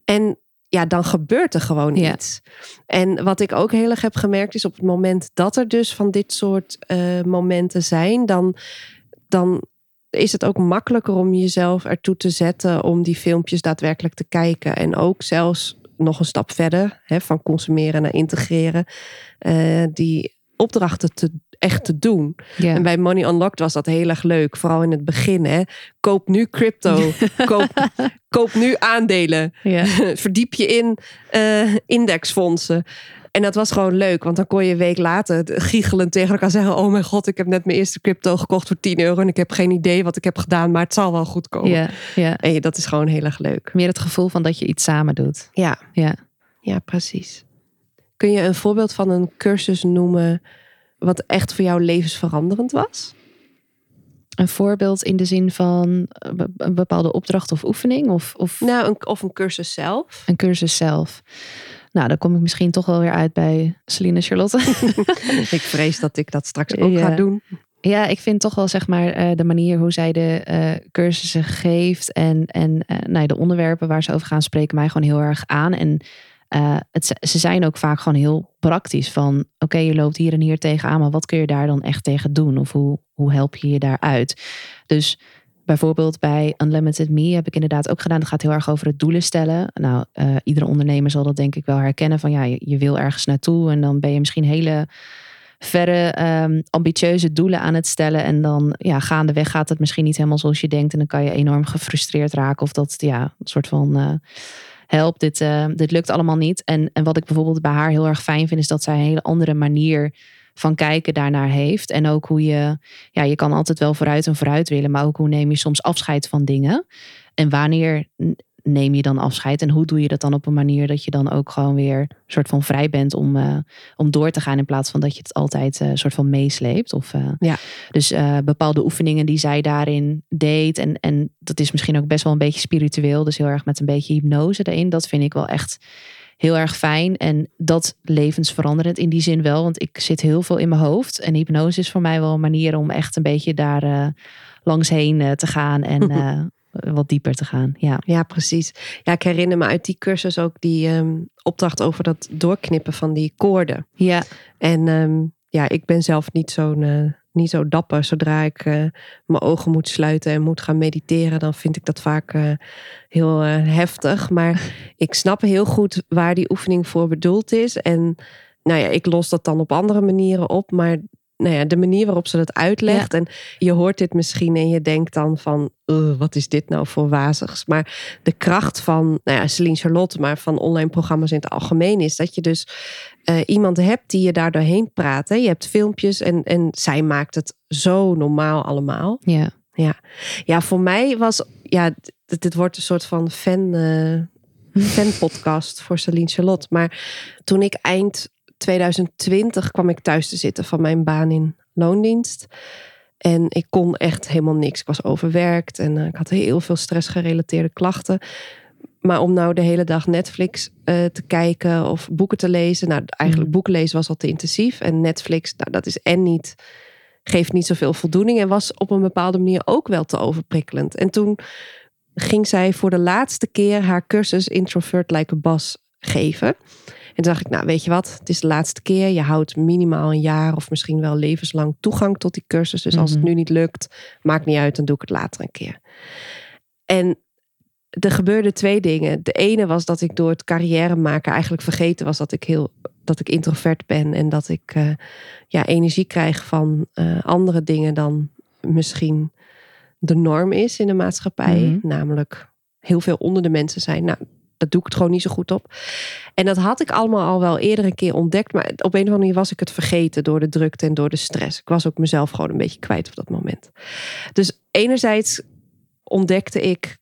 En ja, dan gebeurt er gewoon Ja. iets. En wat ik ook heel erg heb gemerkt is op het moment dat er dus van dit soort eh, momenten zijn, dan, dan is het ook makkelijker om jezelf ertoe te zetten om die filmpjes daadwerkelijk te kijken. En ook zelfs nog een stap verder, hè, van consumeren naar integreren, eh, die opdrachten te, echt te doen. En bij Money Unlocked was dat heel erg leuk. Vooral in het begin. Hè. Koop nu crypto. koop, koop nu aandelen. Verdiep je in eh, indexfondsen. En dat was gewoon leuk. Want dan kon je een week later giechelend tegen elkaar zeggen... oh mijn god, ik heb net mijn eerste crypto gekocht voor 10 euro... en ik heb geen idee wat ik heb gedaan, maar het zal wel goed komen. Ja, ja. En dat is gewoon heel erg leuk. Meer het gevoel van dat je iets samen doet. Ja, Ja. ja precies. Kun je een voorbeeld van een cursus noemen... wat echt voor jou levensveranderend was? Een voorbeeld in de zin van eh, een bepaalde opdracht of oefening of, of Nou, een, of een cursus zelf. een cursus zelf. Nou, dan kom ik misschien toch wel weer uit bij Celine Charlotte. Ik vrees dat ik dat straks ook Ja. ga doen. Ja, ik vind toch wel zeg maar eh, de manier hoe zij de eh, cursussen geeft en, en eh, nou, ja, de onderwerpen waar ze over gaan spreken mij gewoon heel erg aan. En het, ze zijn ook vaak gewoon heel praktisch van oké, je loopt hier en hier tegenaan, maar wat kun je daar dan echt tegen doen? Of hoe, hoe help je je daaruit? Dus bijvoorbeeld bij Unlimited Me heb ik inderdaad ook gedaan. Het gaat heel erg over het doelen stellen. Nou, eh, iedere ondernemer zal dat denk ik wel herkennen van ja, je, wil ergens naartoe en dan ben je misschien hele verre ehm, ambitieuze doelen aan het stellen. En dan ja, gaandeweg gaat het misschien niet helemaal zoals je denkt. En dan kan je enorm gefrustreerd raken. Of dat ja, een soort van eh, help, dit, eh, dit lukt allemaal niet. En, en wat ik bijvoorbeeld bij haar heel erg fijn vind, is dat zij een hele andere manier van kijken daarnaar heeft. En ook hoe je, ja, je kan altijd wel vooruit en vooruit willen, maar ook hoe neem je soms afscheid van dingen. En wanneer neem je dan afscheid en hoe doe je dat dan op een manier dat je dan ook gewoon weer soort van vrij bent om, eh, om door te gaan in plaats van dat je het altijd een soort van meesleept. Of, eh, Ja. Dus bepaalde oefeningen die zij daarin deed en, en dat is misschien ook best wel een beetje spiritueel, dus heel erg met een beetje hypnose erin. Dat vind ik wel echt heel erg fijn en dat levensveranderend in die zin wel, want ik zit heel veel in mijn hoofd en hypnose is voor mij wel een manier om echt een beetje daar eh, langs heen eh, te gaan en eh, wat dieper te gaan. Ja. Ja, precies. Ja, ik herinner me uit die cursus ook die ehm, opdracht over dat doorknippen van die koorden. Ja, En ehm, ja, ik ben zelf niet zo'n niet zo dapper. Zodra ik eh, mijn ogen moet sluiten en moet gaan mediteren, dan vind ik dat vaak eh, heel eh, heftig. Maar ik snap heel goed waar die oefening voor bedoeld is. En nou ja, ik los dat dan op andere manieren op. Maar nou ja, de manier waarop ze dat uitlegt. En je hoort dit misschien en je denkt dan van, wat is dit nou voor wazigs? Maar de kracht van, nou ja, Celine Charlotte, maar van online programma's in het algemeen is dat je dus uh, iemand hebt die je daar doorheen praat. Hè? Je hebt filmpjes en, en zij maakt het zo normaal allemaal. Ja. Ja, ja voor mij was, ja, dit, dit wordt een soort van fan, uh, fan podcast voor Celine Charlotte. Maar toen ik eind 2020 kwam ik thuis te zitten van mijn baan in loondienst. En ik kon echt helemaal niks. Ik was overwerkt en uh, ik had heel veel stressgerelateerde klachten. Maar om nou de hele dag Netflix uh, te kijken of boeken te lezen. Nou, eigenlijk boeken lezen was al te intensief. En Netflix, nou, dat is en niet, geeft niet zoveel voldoening. En was op een bepaalde manier ook wel te overprikkelend. En toen ging zij voor de laatste keer haar cursus Introvert Like a Boss geven. En toen dacht ik, nou weet je wat, het is de laatste keer. Je houdt minimaal een jaar of misschien wel levenslang toegang tot die cursus. Dus als het nu niet lukt, maakt niet uit, dan doe ik het later een keer. En er gebeurden twee dingen. De ene was dat ik door het carrière maken eigenlijk vergeten was dat ik heel dat ik introvert ben en dat ik uh, ja, energie krijg van uh, andere dingen dan misschien de norm is in de maatschappij. Mm -hmm. Namelijk heel veel onder de mensen zijn. Nou, dat doe ik het gewoon niet zo goed op. En dat had ik allemaal al wel eerder een keer ontdekt. Maar op een of andere manier was ik het vergeten door de drukte en door de stress. Ik was ook mezelf gewoon een beetje kwijt op dat moment. Dus enerzijds ontdekte ik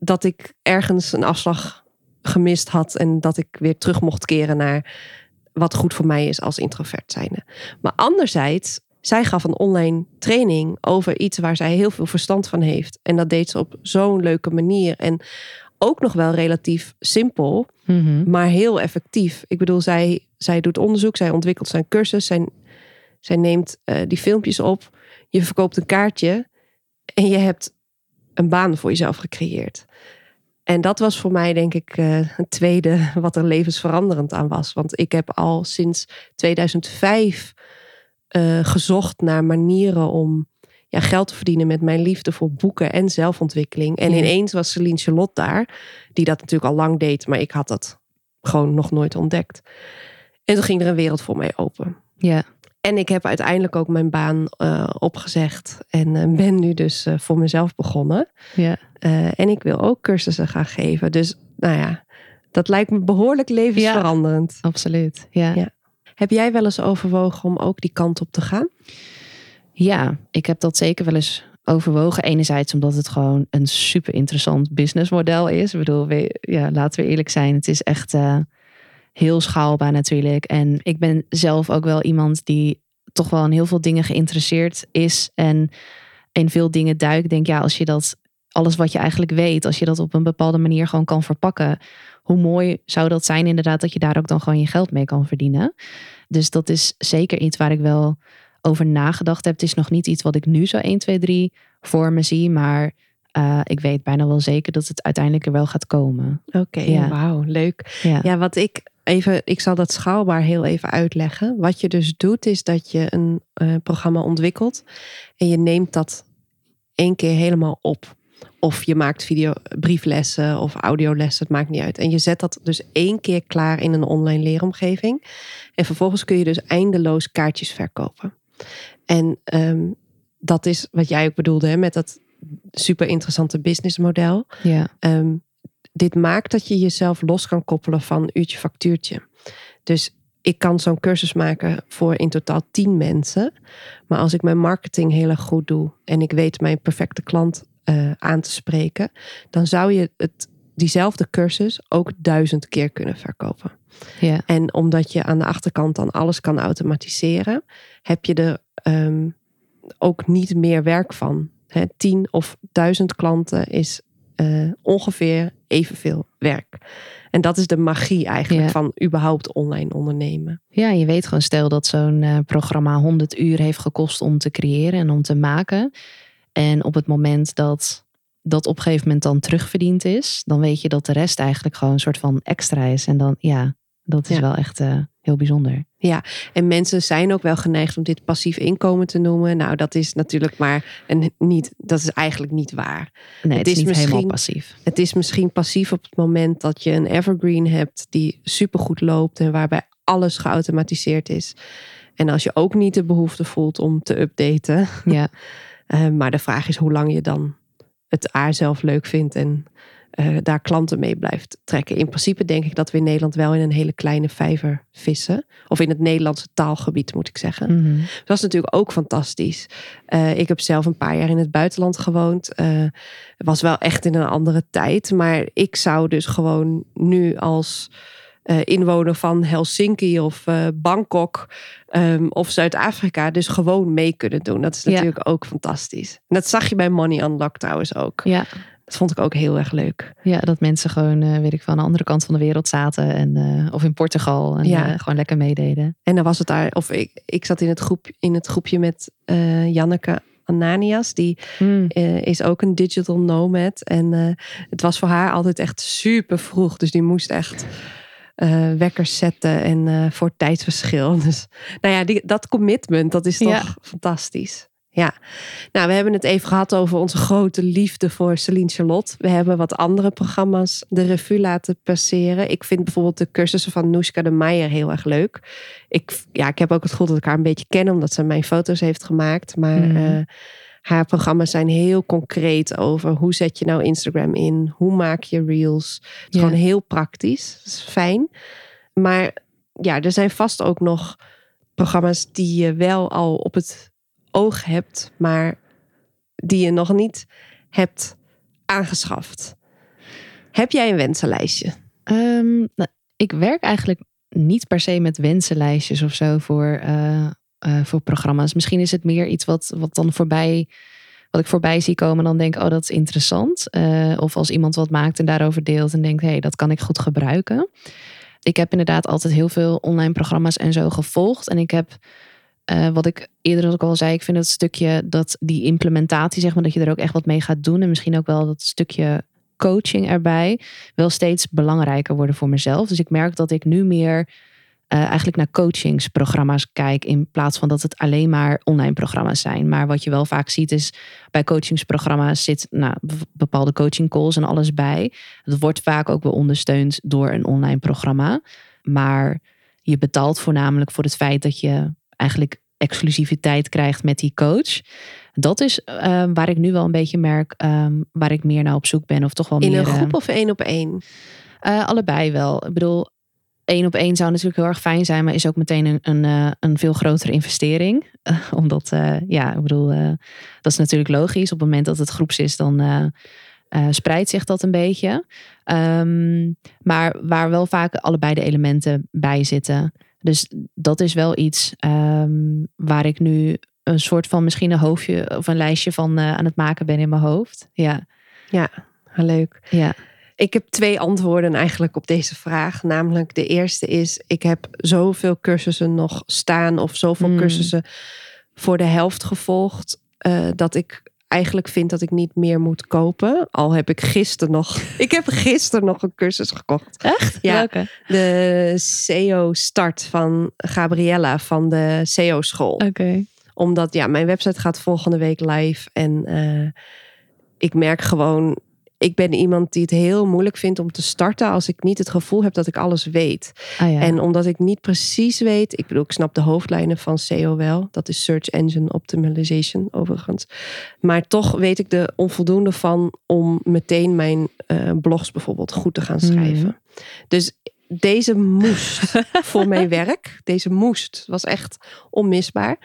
dat ik ergens een afslag gemist had. En dat ik weer terug mocht keren naar wat goed voor mij is als introvert zijnde. Maar anderzijds, zij gaf een online training over iets waar zij heel veel verstand van heeft. En dat deed ze op zo'n leuke manier. En ook nog wel relatief simpel, mm -hmm. maar heel effectief. Ik bedoel, zij, zij doet onderzoek, zij ontwikkelt zijn cursus, zij, zij neemt uh, die filmpjes op. Je verkoopt een kaartje en je hebt een baan voor jezelf gecreëerd. En dat was voor mij, denk ik, uh, een tweede wat er levensveranderend aan was. Want ik heb al sinds 2005 uh, gezocht naar manieren om ja, geld te verdienen met mijn liefde voor boeken en zelfontwikkeling. En ja. ineens was Celine Charlotte daar, die dat natuurlijk al lang deed, maar ik had dat gewoon nog nooit ontdekt. En toen ging er een wereld voor mij open. Ja. En ik heb uiteindelijk ook mijn baan uh, opgezegd en uh, ben nu dus uh, voor mezelf begonnen. Ja. en ik wil ook cursussen gaan geven. Dus nou ja, dat lijkt me behoorlijk levensveranderend. Ja, absoluut. Ja. ja. Heb jij wel eens overwogen om ook die kant op te gaan? Ja, ik heb dat zeker wel eens overwogen. Enerzijds omdat het gewoon een super interessant businessmodel is. Ik bedoel, ja, laten we eerlijk zijn. Het is echt uh, heel schaalbaar natuurlijk. En ik ben zelf ook wel iemand die toch wel in heel veel dingen geïnteresseerd is. En in veel dingen duikt. Ik denk, ja, als je dat, alles wat je eigenlijk weet, als je dat op een bepaalde manier gewoon kan verpakken. Hoe mooi zou dat zijn inderdaad dat je daar ook dan gewoon je geld mee kan verdienen. Dus dat is zeker iets waar ik wel over nagedacht heb. Het is nog niet iets wat ik nu zo 1, 2, 3 voor me zie. Maar uh, ik weet bijna wel zeker dat het uiteindelijk er wel gaat komen. Oké, okay, ja. wauw, leuk. Ja. ja, wat ik even, ik zal dat schaalbaar heel even uitleggen. Wat je dus doet, is dat je een uh, programma ontwikkelt. En je neemt dat één keer helemaal op. Of je maakt video, brieflessen of audiolessen, het maakt niet uit. En je zet dat dus één keer klaar in een online leeromgeving. En vervolgens kun je dus eindeloos kaartjes verkopen. En um, dat is wat jij ook bedoelde hè, met dat super interessante businessmodel. Ja. Um, dit maakt dat je jezelf los kan koppelen van uurtje factuurtje. Dus ik kan zo'n cursus maken voor in totaal tien mensen. Maar als ik mijn marketing heel erg goed doe en ik weet mijn perfecte klant uh, aan te spreken, dan zou je het, diezelfde cursus ook duizend keer kunnen verkopen. Ja. En omdat je aan de achterkant dan alles kan automatiseren, heb je er um, ook niet meer werk van. Tien of duizend klanten is uh, ongeveer evenveel werk. En dat is de magie eigenlijk ja. van überhaupt online ondernemen. Ja, je weet gewoon, stel dat zo'n uh, programma 100 uur heeft gekost om te creëren en om te maken. En op het moment dat dat op een gegeven moment dan terugverdiend is, dan weet je dat de rest eigenlijk gewoon een soort van extra is. En dan, ja, dat is ja. wel echt uh, heel bijzonder. Ja, en mensen zijn ook wel geneigd om dit passief inkomen te noemen. Nou, dat is natuurlijk maar een niet, dat is eigenlijk niet waar. Nee, het, is, niet helemaal passief. Het is misschien passief op het moment dat je een evergreen hebt die supergoed loopt en waarbij alles geautomatiseerd is. En als je ook niet de behoefte voelt om te updaten. Ja. uh, maar de vraag is hoe lang je dan het A zelf leuk vindt en uh, daar klanten mee blijft trekken. In principe denk ik dat we in Nederland wel in een hele kleine vijver vissen. Of in het Nederlandse taalgebied moet ik zeggen. Mm -hmm. Dat is natuurlijk ook fantastisch. Uh, ik heb zelf een paar jaar in het buitenland gewoond. Uh, was wel echt in een andere tijd. Maar ik zou dus gewoon nu als uh, inwoner van Helsinki of uh, Bangkok um, of Zuid-Afrika dus gewoon mee kunnen doen. Dat is natuurlijk ja. ook fantastisch. En dat zag je bij Money Unlocked trouwens ook. Ja. Dat vond ik ook heel erg leuk. Ja, dat mensen gewoon, uh, weet ik van de andere kant van de wereld zaten. En, uh, of in Portugal. En ja. gewoon lekker meededen. En dan was het daar, of ik, ik zat in het, groep, in het groepje met uh, Janneke Ananias. Die Hmm. uh, is ook een digital nomad. En uh, het was voor haar altijd echt super vroeg. Dus die moest echt uh, wekkers zetten en voor tijdsverschil. Dus nou ja, die, dat commitment, dat is toch Ja. fantastisch. Ja, nou, we hebben het even gehad over onze grote liefde voor Celine Charlotte. We hebben wat andere programma's de revue laten passeren. Ik vind bijvoorbeeld de cursussen van Noeska de Meijer heel erg leuk. Ik, ja, ik heb ook het gevoel dat ik haar een beetje ken, omdat ze mijn foto's heeft gemaakt. Maar Mhm. uh, haar programma's zijn heel concreet over hoe zet je nou Instagram in? Hoe maak je reels? Het is Ja. gewoon heel praktisch. Dat is fijn. Maar ja, er zijn vast ook nog programma's die je wel al op het oog hebt, maar die je nog niet hebt aangeschaft. Heb jij een wensenlijstje? Um, nou, ik werk eigenlijk niet per se met wensenlijstjes of zo voor, uh, uh, voor programma's. Misschien is het meer iets wat, wat dan voorbij, wat ik voorbij zie komen en dan denk, oh dat is interessant. Uh, of als iemand wat maakt en daarover deelt en denkt, hey, dat kan ik goed gebruiken. Ik heb inderdaad altijd heel veel online programma's en zo gevolgd. En ik heb Uh, wat ik eerder ook al zei, ik vind dat stukje dat die implementatie, zeg maar, dat je er ook echt wat mee gaat doen. En misschien ook wel dat stukje coaching erbij, wel steeds belangrijker worden voor mezelf. Dus ik merk dat ik nu meer uh, eigenlijk naar coachingsprogramma's kijk. In plaats van dat het alleen maar online programma's zijn. Maar wat je wel vaak ziet is bij coachingsprogramma's zit nou, bepaalde coaching calls en alles bij. Dat wordt vaak ook wel ondersteund door een online programma. Maar je betaalt voornamelijk voor het feit dat je eigenlijk exclusiviteit krijgt met die coach. Dat is uh, waar ik nu wel een beetje merk um, waar ik meer naar op zoek ben. Of toch wel In meer, een groep uh, of één op één? Uh, allebei wel. Ik bedoel, één op één zou natuurlijk heel erg fijn zijn, maar is ook meteen een, een, uh, een veel grotere investering. omdat, uh, ja, ik bedoel, dat is natuurlijk logisch. Op het moment dat het groeps is, dan uh, spreidt zich dat een beetje. Um, maar waar wel vaak allebei de elementen bij zitten. Dus dat is wel iets um, waar ik nu een soort van misschien een hoofdje of een lijstje van uh, aan het maken ben in mijn hoofd. Ja, ja leuk. Ja. Ik heb twee antwoorden eigenlijk op deze vraag. Namelijk, de eerste is: ik heb zoveel cursussen nog staan of zoveel mm. cursussen voor de helft gevolgd. Uh, dat ik eigenlijk vind dat ik niet meer moet kopen. Al heb ik gisteren nog. ik heb gisteren nog een cursus gekocht. Echt? Ja. Welke? De SEO start van Gabriella van de SEO school. Oké. Okay. Omdat ja, mijn website gaat volgende week live. En uh, ik merk gewoon. Ik ben iemand die het heel moeilijk vindt om te starten als ik niet het gevoel heb dat ik alles weet. Ah, ja. En omdat ik niet precies weet, ik bedoel, ik snap de hoofdlijnen van SEO wel. Dat is Search Engine Optimization overigens. Maar toch weet ik er onvoldoende van om meteen mijn uh, blogs bijvoorbeeld goed te gaan schrijven. Mm. Dus deze moest voor mijn werk. Deze moest was echt onmisbaar.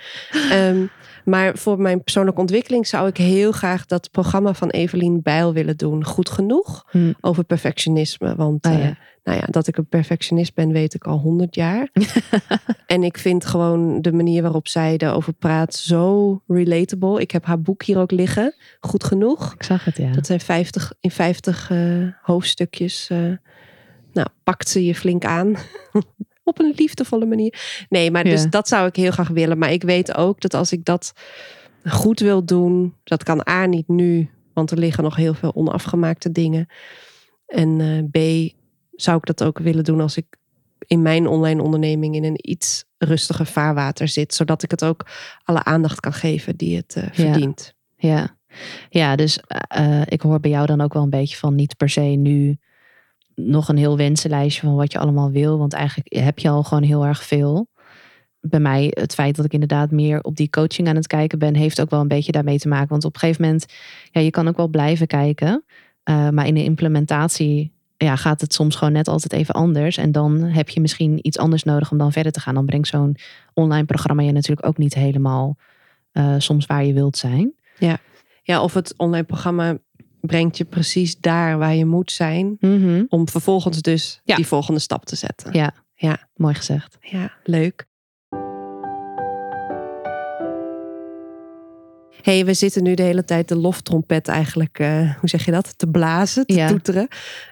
Um, maar voor mijn persoonlijke ontwikkeling zou ik heel graag dat programma van Evelien Bijl willen doen. Goed genoeg hmm. over perfectionisme. Want Ah, uh, ja. nou ja, dat ik een perfectionist ben, weet ik al honderd jaar. en ik vind gewoon de manier waarop zij erover praat zo relatable. Ik heb haar boek hier ook liggen. Goed genoeg. Ik zag het, ja. Dat zijn 50, in 50 uh, hoofdstukjes. Uh, nou, pakt ze je flink aan. op een liefdevolle manier. Nee, maar dus Ja. dat zou ik heel graag willen. Maar ik weet ook dat als ik dat goed wil doen, dat kan A niet nu, want er liggen nog heel veel onafgemaakte dingen. En eh, B zou ik dat ook willen doen als ik in mijn online onderneming in een iets rustiger vaarwater zit. Zodat ik het ook alle aandacht kan geven die het uh, verdient. Ja, ja dus uh, ik hoor bij jou dan ook wel een beetje van niet per se nu nog een heel wensenlijstje van wat je allemaal wil. Want eigenlijk heb je al gewoon heel erg veel. Bij mij, het feit dat ik inderdaad meer op die coaching aan het kijken ben, heeft ook wel een beetje daarmee te maken. Want op een gegeven moment, ja, je kan ook wel blijven kijken. Uh, maar in de implementatie ja, gaat het soms gewoon net altijd even anders. En dan heb je misschien iets anders nodig om dan verder te gaan. Dan brengt zo'n online programma je natuurlijk ook niet helemaal uh, soms waar je wilt zijn. Ja. ja, of het online programma brengt je precies daar waar je moet zijn. Mm-hmm. Om vervolgens dus die volgende stap te zetten. Ja, ja. mooi gezegd. Ja, leuk. hey, we zitten nu de hele tijd de loftrompet eigenlijk, uh, hoe zeg je dat, te blazen, te toeteren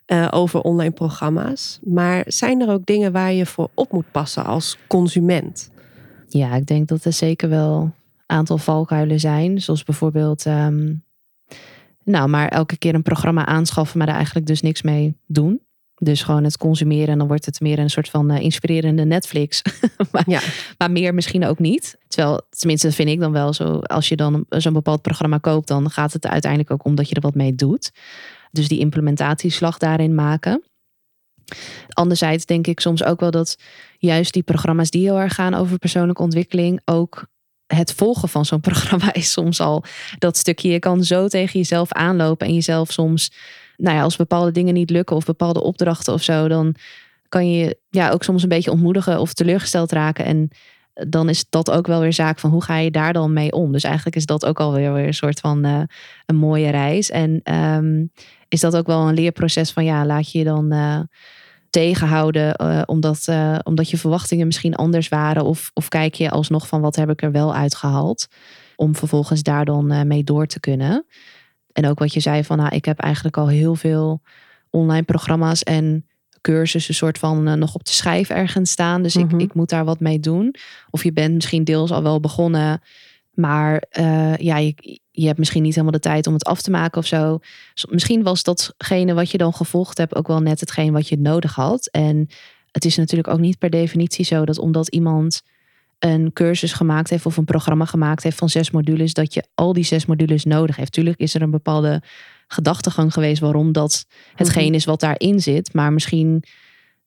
uh, over online programma's. Maar zijn er ook dingen waar je voor op moet passen als consument? Ja, ik denk dat er zeker wel een aantal valkuilen zijn. Zoals bijvoorbeeld, um, nou, maar elke keer een programma aanschaffen, maar daar eigenlijk dus niks mee doen. Dus gewoon het consumeren en dan wordt het meer een soort van uh, inspirerende Netflix. maar, ja. maar meer misschien ook niet. Terwijl, tenminste vind ik dan wel zo, als je dan zo'n bepaald programma koopt, dan gaat het uiteindelijk ook om dat je er wat mee doet. Dus die implementatieslag daarin maken. Anderzijds denk ik soms ook wel dat juist die programma's die heel erg gaan over persoonlijke ontwikkeling ook het volgen van zo'n programma is soms al dat stukje. Je kan zo tegen jezelf aanlopen en jezelf soms nou ja, als bepaalde dingen niet lukken of bepaalde opdrachten of zo, dan kan je ja ook soms een beetje ontmoedigen of teleurgesteld raken. En dan is dat ook wel weer zaak van hoe ga je daar dan mee om. Dus eigenlijk is dat ook alweer weer een soort van uh, een mooie reis. En ehm, is dat ook wel een leerproces van ja, laat je dan uh, tegenhouden uh, omdat, omdat je verwachtingen misschien anders waren. Of, of kijk je alsnog van wat heb ik er wel uitgehaald. Om vervolgens daar dan mee door te kunnen. En ook wat je zei van, nou, ik heb eigenlijk al heel veel online programma's en cursussen soort van nog op de schijf ergens staan. Dus ik, mhm. ik moet daar wat mee doen. Of je bent misschien deels al wel begonnen, maar uh, ja, je, je hebt misschien niet helemaal de tijd om het af te maken of zo. Misschien was datgene wat je dan gevolgd hebt ook wel net hetgeen wat je nodig had. En het is natuurlijk ook niet per definitie zo dat omdat iemand een cursus gemaakt heeft of een programma gemaakt heeft van zes modules, dat je al die zes modules nodig heeft. Tuurlijk is er een bepaalde gedachtegang geweest waarom dat hetgeen mhm. is wat daarin zit. Maar misschien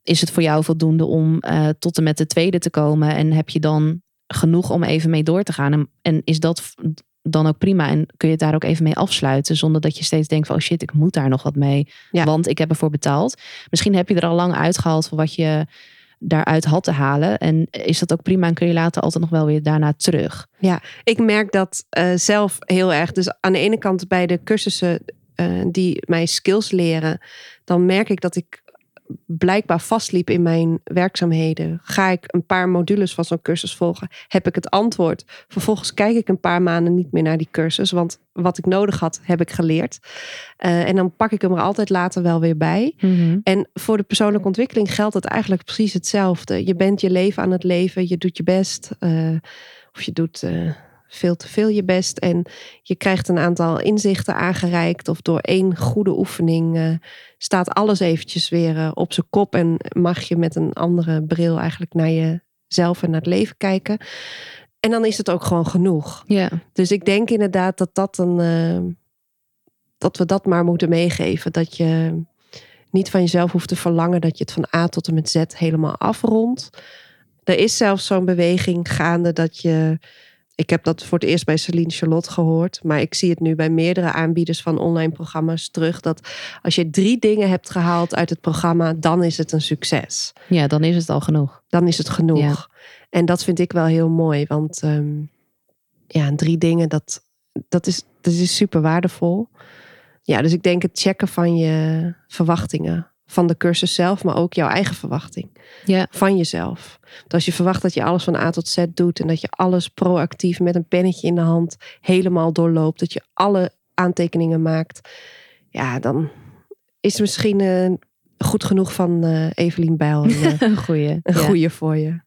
is het voor jou voldoende om uh, tot en met de tweede te komen. En heb je dan genoeg om even mee door te gaan. En, en, is dat dan ook prima. En kun je het daar ook even mee afsluiten. Zonder dat je steeds denkt van oh shit, ik moet daar nog wat mee. Want ik heb ervoor betaald. Misschien heb je er al lang uitgehaald voor wat je daaruit had te halen. En is dat ook prima en kun je later altijd nog wel weer daarna terug. Ja, ik merk dat uh, zelf heel erg. Dus aan de ene kant bij de cursussen uh, die mij skills leren, dan merk ik dat ik blijkbaar vastliep in mijn werkzaamheden. Ga ik een paar modules van zo'n cursus volgen? Heb ik het antwoord? Vervolgens kijk ik een paar maanden niet meer naar die cursus, want wat ik nodig had, heb ik geleerd. Uh, en dan pak ik hem er altijd later wel weer bij. Mm-hmm. En voor de persoonlijke ontwikkeling geldt het eigenlijk precies hetzelfde. Je bent je leven aan het leven, je doet je best. Uh, of je doet. Uh, veel te veel je best. En je krijgt een aantal inzichten aangereikt. Of door één goede oefening uh, staat alles eventjes weer uh, op zijn kop. En mag je met een andere bril eigenlijk naar jezelf en naar het leven kijken. En dan is het ook gewoon genoeg. Ja. Dus ik denk inderdaad dat dat een. Uh, dat we dat maar moeten meegeven. Dat je niet van jezelf hoeft te verlangen dat je het van A tot en met Z helemaal afrondt. Er is zelfs zo'n beweging gaande dat je ik heb dat voor het eerst bij Celine Charlotte gehoord. Maar ik zie het nu bij meerdere aanbieders van online programma's terug. Dat als je drie dingen hebt gehaald uit het programma, dan is het een succes. Ja, dan is het al genoeg. Dan is het genoeg. En dat vind ik wel heel mooi. Want um, ja, drie dingen, dat, dat, is, dat is super waardevol. Ja, dus ik denk het checken van je verwachtingen van de cursus zelf, maar ook jouw eigen verwachting ja. van jezelf. Want als je verwacht dat je alles van A tot Z doet en dat je alles proactief met een pennetje in de hand helemaal doorloopt, dat je alle aantekeningen maakt, ja, dan is misschien uh, goed genoeg van uh, Evelien Bijl een, uh, goeie, een goeie voor je.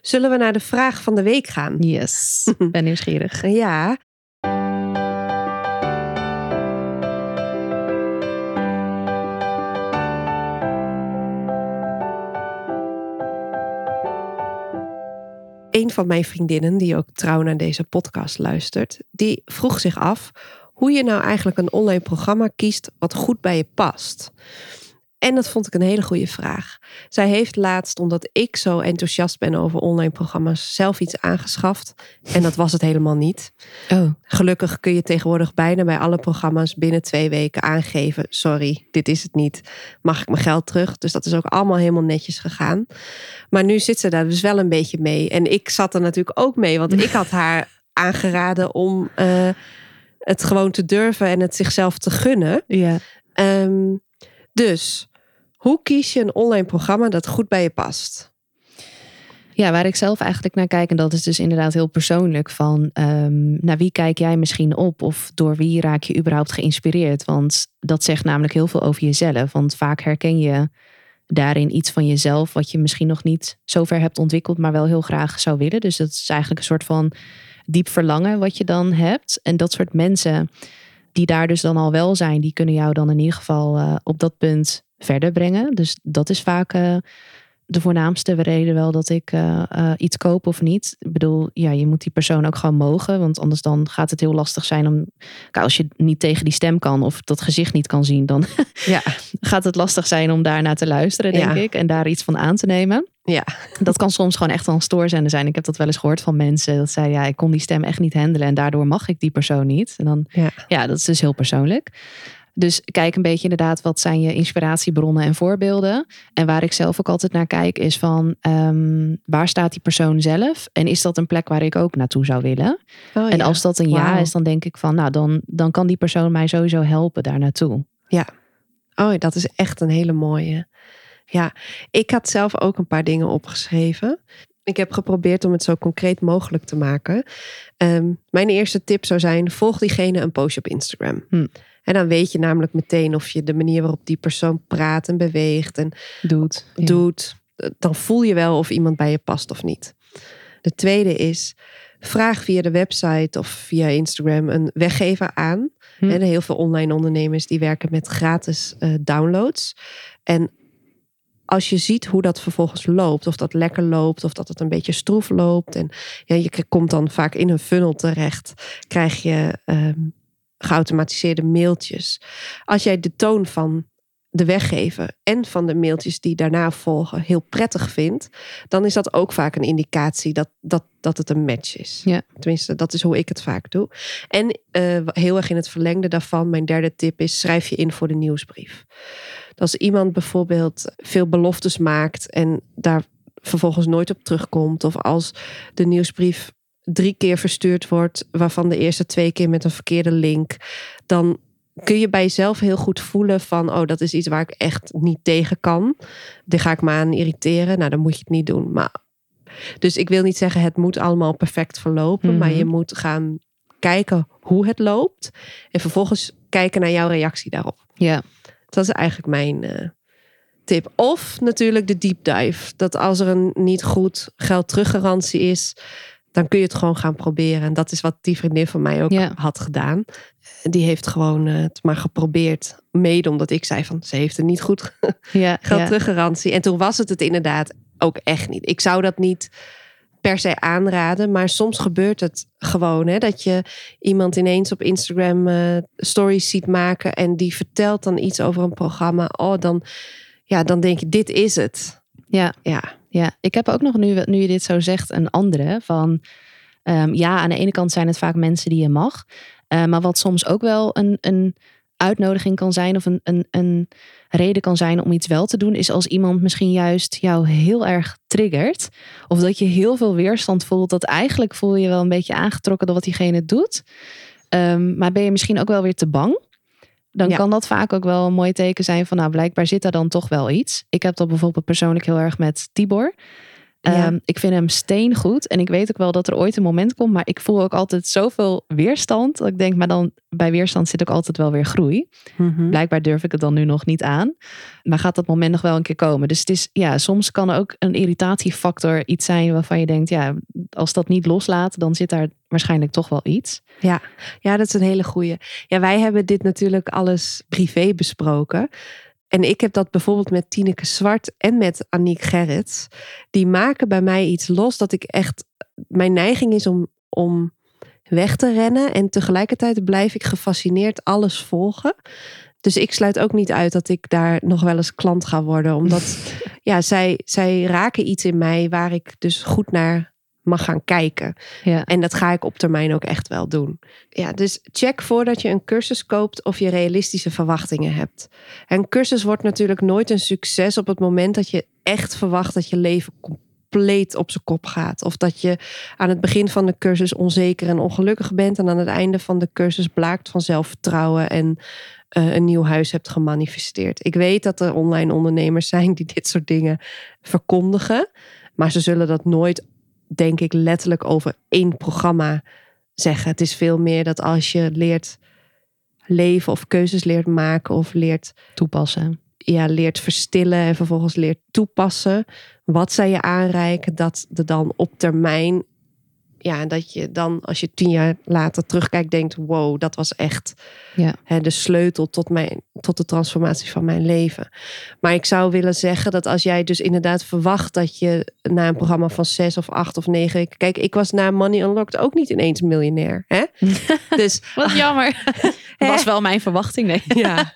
Zullen we naar de vraag van de week gaan? Yes, ben nieuwsgierig. ja, een van mijn vriendinnen, die ook trouw naar deze podcast luistert, die vroeg zich af hoe je nou eigenlijk een online programma kiest wat goed bij je past. En dat vond ik een hele goede vraag. Zij heeft laatst, omdat ik zo enthousiast ben over online programma's, zelf iets aangeschaft. En dat was het helemaal niet. Oh. Gelukkig kun je tegenwoordig bijna bij alle programma's binnen twee weken aangeven: sorry, dit is het niet. Mag ik mijn geld terug? Dus dat is ook allemaal helemaal netjes gegaan. Maar nu zit ze daar dus wel een beetje mee. En ik zat er natuurlijk ook mee, want ik had haar aangeraden om uh, het gewoon te durven en het zichzelf te gunnen. Ja. Um, dus hoe kies je een online programma dat goed bij je past? Ja, waar ik zelf eigenlijk naar kijk, en dat is dus inderdaad heel persoonlijk, van um, naar wie kijk jij misschien op of door wie raak je überhaupt geïnspireerd? Want dat zegt namelijk heel veel over jezelf, want vaak herken je daarin iets van jezelf wat je misschien nog niet zo ver hebt ontwikkeld, maar wel heel graag zou willen. Dus dat is eigenlijk een soort van diep verlangen wat je dan hebt. En dat soort mensen die daar dus dan al wel zijn, die kunnen jou dan in ieder geval uh, op dat punt verder brengen. Dus dat is vaak uh, de voornaamste reden wel dat ik uh, uh, iets koop of niet. Ik bedoel, ja, je moet die persoon ook gewoon mogen. Want anders dan gaat het heel lastig zijn om. Als je niet tegen die stem kan of dat gezicht niet kan zien, dan ja. gaat het lastig zijn om daarnaar te luisteren, denk Ja. ik. En daar iets van aan te nemen. Ja, Dat kan soms gewoon echt wel een stoorzender zijn. Ik heb dat wel eens gehoord van mensen. Dat zeiden, ja, ik kon die stem echt niet handelen. En daardoor mag ik die persoon niet. En dan, Ja. ja, dat is dus heel persoonlijk. Dus kijk een beetje inderdaad, wat zijn je inspiratiebronnen en voorbeelden. En waar ik zelf ook altijd naar kijk, is van ehm, waar staat die persoon zelf? En is dat een plek waar ik ook naartoe zou willen? Oh, en ja. als dat een ja is, dan denk ik van, nou, dan, dan kan die persoon mij sowieso helpen daar naartoe. Oh, dat is echt een hele mooie. Ja, ik had zelf ook een paar dingen opgeschreven. Ik heb geprobeerd om het zo concreet mogelijk te maken. Ehm, mijn eerste tip zou zijn: volg diegene een post op Instagram. Hm. En dan weet je namelijk meteen of je de manier waarop die persoon praat en beweegt en Doet. Ja. doet, dan voel je wel of iemand bij je past of niet. De tweede is: vraag via de website of via Instagram een weggever aan. Hm. En heel veel online ondernemers die werken met gratis eh, downloads. En als je ziet hoe dat vervolgens loopt, of dat lekker loopt, of dat het een beetje stroef loopt, en ja, je komt dan vaak in een funnel terecht, krijg je ehm, geautomatiseerde mailtjes. Als jij de toon van de weggever en van de mailtjes die daarna volgen heel prettig vindt, dan is dat ook vaak een indicatie dat, dat, dat het een match is. Ja. Tenminste, dat is hoe ik het vaak doe. En eh, heel erg in het verlengde daarvan, mijn derde tip is: schrijf je in voor de nieuwsbrief. Als iemand bijvoorbeeld veel beloftes maakt en daar vervolgens nooit op terugkomt, of als de nieuwsbrief drie keer verstuurd wordt, waarvan de eerste twee keer met een verkeerde link, dan kun je bij jezelf heel goed voelen van, oh, dat is iets waar ik echt niet tegen kan. Daar ga ik me aan irriteren. Nou, dan moet je het niet doen. Maar, dus ik wil niet zeggen, het moet allemaal perfect verlopen, Mhm. maar je moet gaan kijken hoe het loopt en vervolgens kijken naar jouw reactie daarop. Ja. Dat is eigenlijk mijn eh, tip. Of natuurlijk de deep dive. Dat als er een niet goed geld teruggarantie is, dan kun je het gewoon gaan proberen. En dat is wat die vriendin van mij ook Ja. had gedaan. Die heeft gewoon eh, het maar geprobeerd. Mede omdat ik zei van ze heeft er niet goed Ja. geld teruggarantie. En toen was het het inderdaad ook echt niet. Ik zou dat niet per se aanraden, maar soms gebeurt het gewoon hè, dat je iemand ineens op Instagram eh, stories ziet maken en die vertelt dan iets over een programma. Oh, dan, ja, dan denk je dit is het. Ja. Ja, Ja, ik heb ook nog nu, nu je dit zo zegt, een andere van. ehm, ja, aan de ene kant zijn het vaak mensen die je mag. eh, maar wat soms ook wel een, een uitnodiging kan zijn of een, een, een reden kan zijn om iets wel te doen, is als iemand misschien juist jou heel erg triggert. Of dat je heel veel weerstand voelt. Dat eigenlijk voel je wel een beetje aangetrokken door wat diegene doet. Ehm, maar ben je misschien ook wel weer te bang? Dan Ja. kan dat vaak ook wel een mooi teken zijn van, nou, blijkbaar zit daar dan toch wel iets. Ik heb dat bijvoorbeeld persoonlijk heel erg met Tibor. Ja. Ehm, ik vind hem steengoed. En ik weet ook wel dat er ooit een moment komt. Maar ik voel ook altijd zoveel weerstand. Dat ik denk, maar dan bij weerstand zit ook altijd wel weer groei. Mhm. Blijkbaar durf ik het dan nu nog niet aan. Maar gaat dat moment nog wel een keer komen? Dus het is, ja, soms kan ook een irritatiefactor iets zijn waarvan je denkt, ja, als dat niet loslaat, dan zit daar waarschijnlijk toch wel iets. Ja, ja, dat is een hele goeie. Ja, wij hebben dit natuurlijk alles privé besproken. En ik heb dat bijvoorbeeld met Tineke Zwart en met Aniek Gerrits. Die maken bij mij iets los dat ik echt mijn neiging is om, om weg te rennen. En tegelijkertijd blijf ik gefascineerd alles volgen. Dus ik sluit ook niet uit dat ik daar nog wel eens klant ga worden. Omdat ja, zij, zij raken iets in mij waar ik dus goed naar mag gaan kijken. Ja. En dat ga ik op termijn ook echt wel doen. Ja, dus check voordat je een cursus koopt of je realistische verwachtingen hebt. Een cursus wordt natuurlijk nooit een succes op het moment dat je echt verwacht dat je leven compleet op zijn kop gaat. Of dat je aan het begin van de cursus onzeker en ongelukkig bent en aan het einde van de cursus blaakt van zelfvertrouwen en uh, een nieuw huis hebt gemanifesteerd. Ik weet dat er online ondernemers zijn die dit soort dingen verkondigen, maar ze zullen dat nooit denk ik letterlijk over één programma zeggen. Het is veel meer dat als je leert leven of keuzes leert maken of leert toepassen. Ja, leert verstillen en vervolgens leert toepassen wat zij je aanreiken, dat er dan op termijn ja, dat je dan als je tien jaar later terugkijkt, denkt: wow, dat was echt ja. hè, de sleutel tot, mijn, tot de transformatie van mijn leven. Maar ik zou willen zeggen dat als jij dus inderdaad verwacht dat je na een programma van zes of acht of negen. Kijk, ik was na Money Unlocked ook niet ineens miljonair. Hè? dus, Wat jammer. Dat was wel mijn verwachting. Nee. Ja.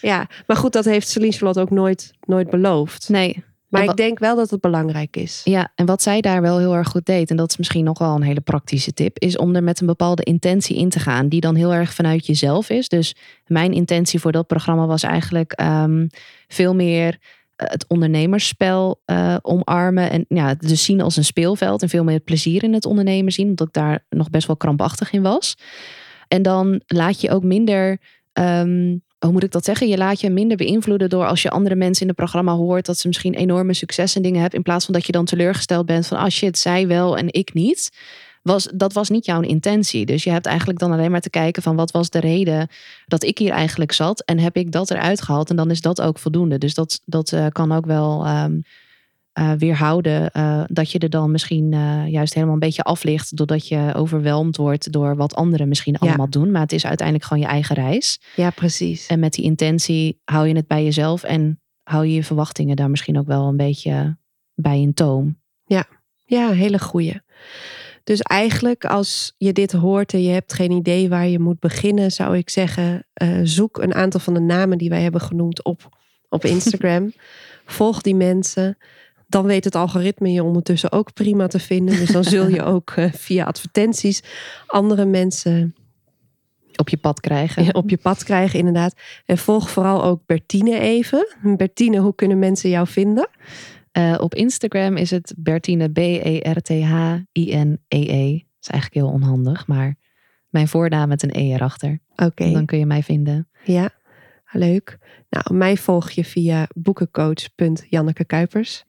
ja, maar goed, dat heeft Celine Charlotte ook nooit, nooit beloofd. Nee. Maar ik denk wel dat het belangrijk is. Ja, en wat zij daar wel heel erg goed deed, en dat is misschien nog wel een hele praktische tip, is om er met een bepaalde intentie in te gaan, die dan heel erg vanuit jezelf is. Dus mijn intentie voor dat programma was eigenlijk ehm, veel meer eh, het ondernemersspel uh, omarmen. En ja, dus zien als een speelveld en veel meer plezier in het ondernemen zien, omdat ik daar nog best wel krampachtig in was. En dan laat je ook minder ehm, hoe moet ik dat zeggen? Je laat je minder beïnvloeden door als je andere mensen in het programma hoort dat ze misschien enorme succes en dingen hebben. In plaats van dat je dan teleurgesteld bent van, ah shit, zij wel en ik niet. Was, dat was niet jouw intentie. Dus je hebt eigenlijk dan alleen maar te kijken van wat was de reden dat ik hier eigenlijk zat. En heb ik dat eruit gehaald en dan is dat ook voldoende. Dus dat, dat uh, kan ook wel um, uh, weerhouden uh, dat je er dan misschien uh, juist helemaal een beetje aflicht. Doordat je overweldigd wordt door wat anderen misschien allemaal doen. Maar het is uiteindelijk gewoon je eigen reis. Ja, precies. En met die intentie hou je het bij jezelf en hou je je verwachtingen daar misschien ook wel een beetje bij in toom. Ja, ja hele goeie. Dus eigenlijk als je dit hoort en je hebt geen idee waar je moet beginnen, zou ik zeggen, zoek een aantal van de namen die wij hebben genoemd op, op Instagram. Volg die mensen dan weet het algoritme je ondertussen ook prima te vinden. Dus dan zul je ook uh, via advertenties andere mensen op je pad krijgen. Op je pad krijgen, inderdaad. En volg vooral ook Bertine even. Bertine, hoe kunnen mensen jou vinden? Uh, op Instagram is het Bertine B-E-R-T-H-I-N-E-E. -E. Dat is eigenlijk heel onhandig, maar mijn voornaam met een E erachter. Oké. Dan kun je mij vinden. Ja, leuk. Nou, mij volg je via boekencoach.janneke Kuipers.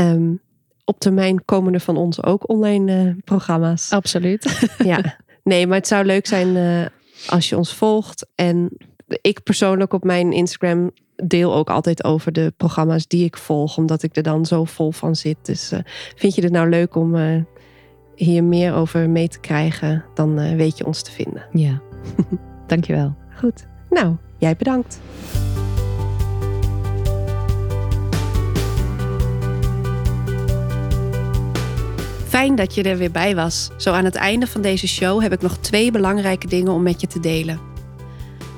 Um, op termijn komen er van ons ook online uh, programma's. Absoluut. ja, nee, maar het zou leuk zijn uh, als je ons volgt. En ik persoonlijk op mijn Instagram deel ook altijd over de programma's die ik volg, omdat ik er dan zo vol van zit. Dus uh, vind je het nou leuk om hier meer over mee te krijgen, dan weet je ons te vinden. Ja, dankjewel. Goed. Nou, jij bedankt. Fijn dat je er weer bij was. Zo aan het einde van deze show heb ik nog twee belangrijke dingen om met je te delen.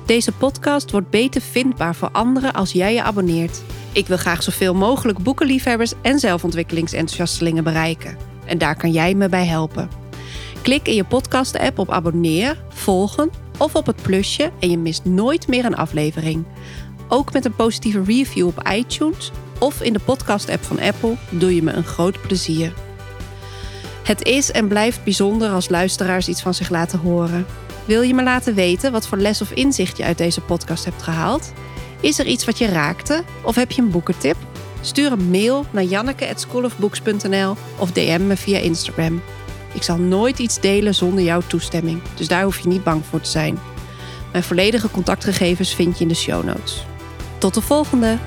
Deze podcast wordt beter vindbaar voor anderen als jij je abonneert. Ik wil graag zoveel mogelijk boekenliefhebbers en zelfontwikkelingsenthousiastelingen bereiken. En daar kan jij me bij helpen. Klik in je podcast-app op abonneer, volgen of op het plusje en je mist nooit meer een aflevering. Ook met een positieve review op iTunes of in de podcast-app van Apple doe je me een groot plezier. Het is en blijft bijzonder als luisteraars iets van zich laten horen. Wil je me laten weten wat voor les of inzicht je uit deze podcast hebt gehaald? Is er iets wat je raakte of heb je een boekentip? Stuur een mail naar janneke@schoolofbooks.nl of DM me via Instagram. Ik zal nooit iets delen zonder jouw toestemming, dus daar hoef je niet bang voor te zijn. Mijn volledige contactgegevens vind je in de show notes. Tot de volgende!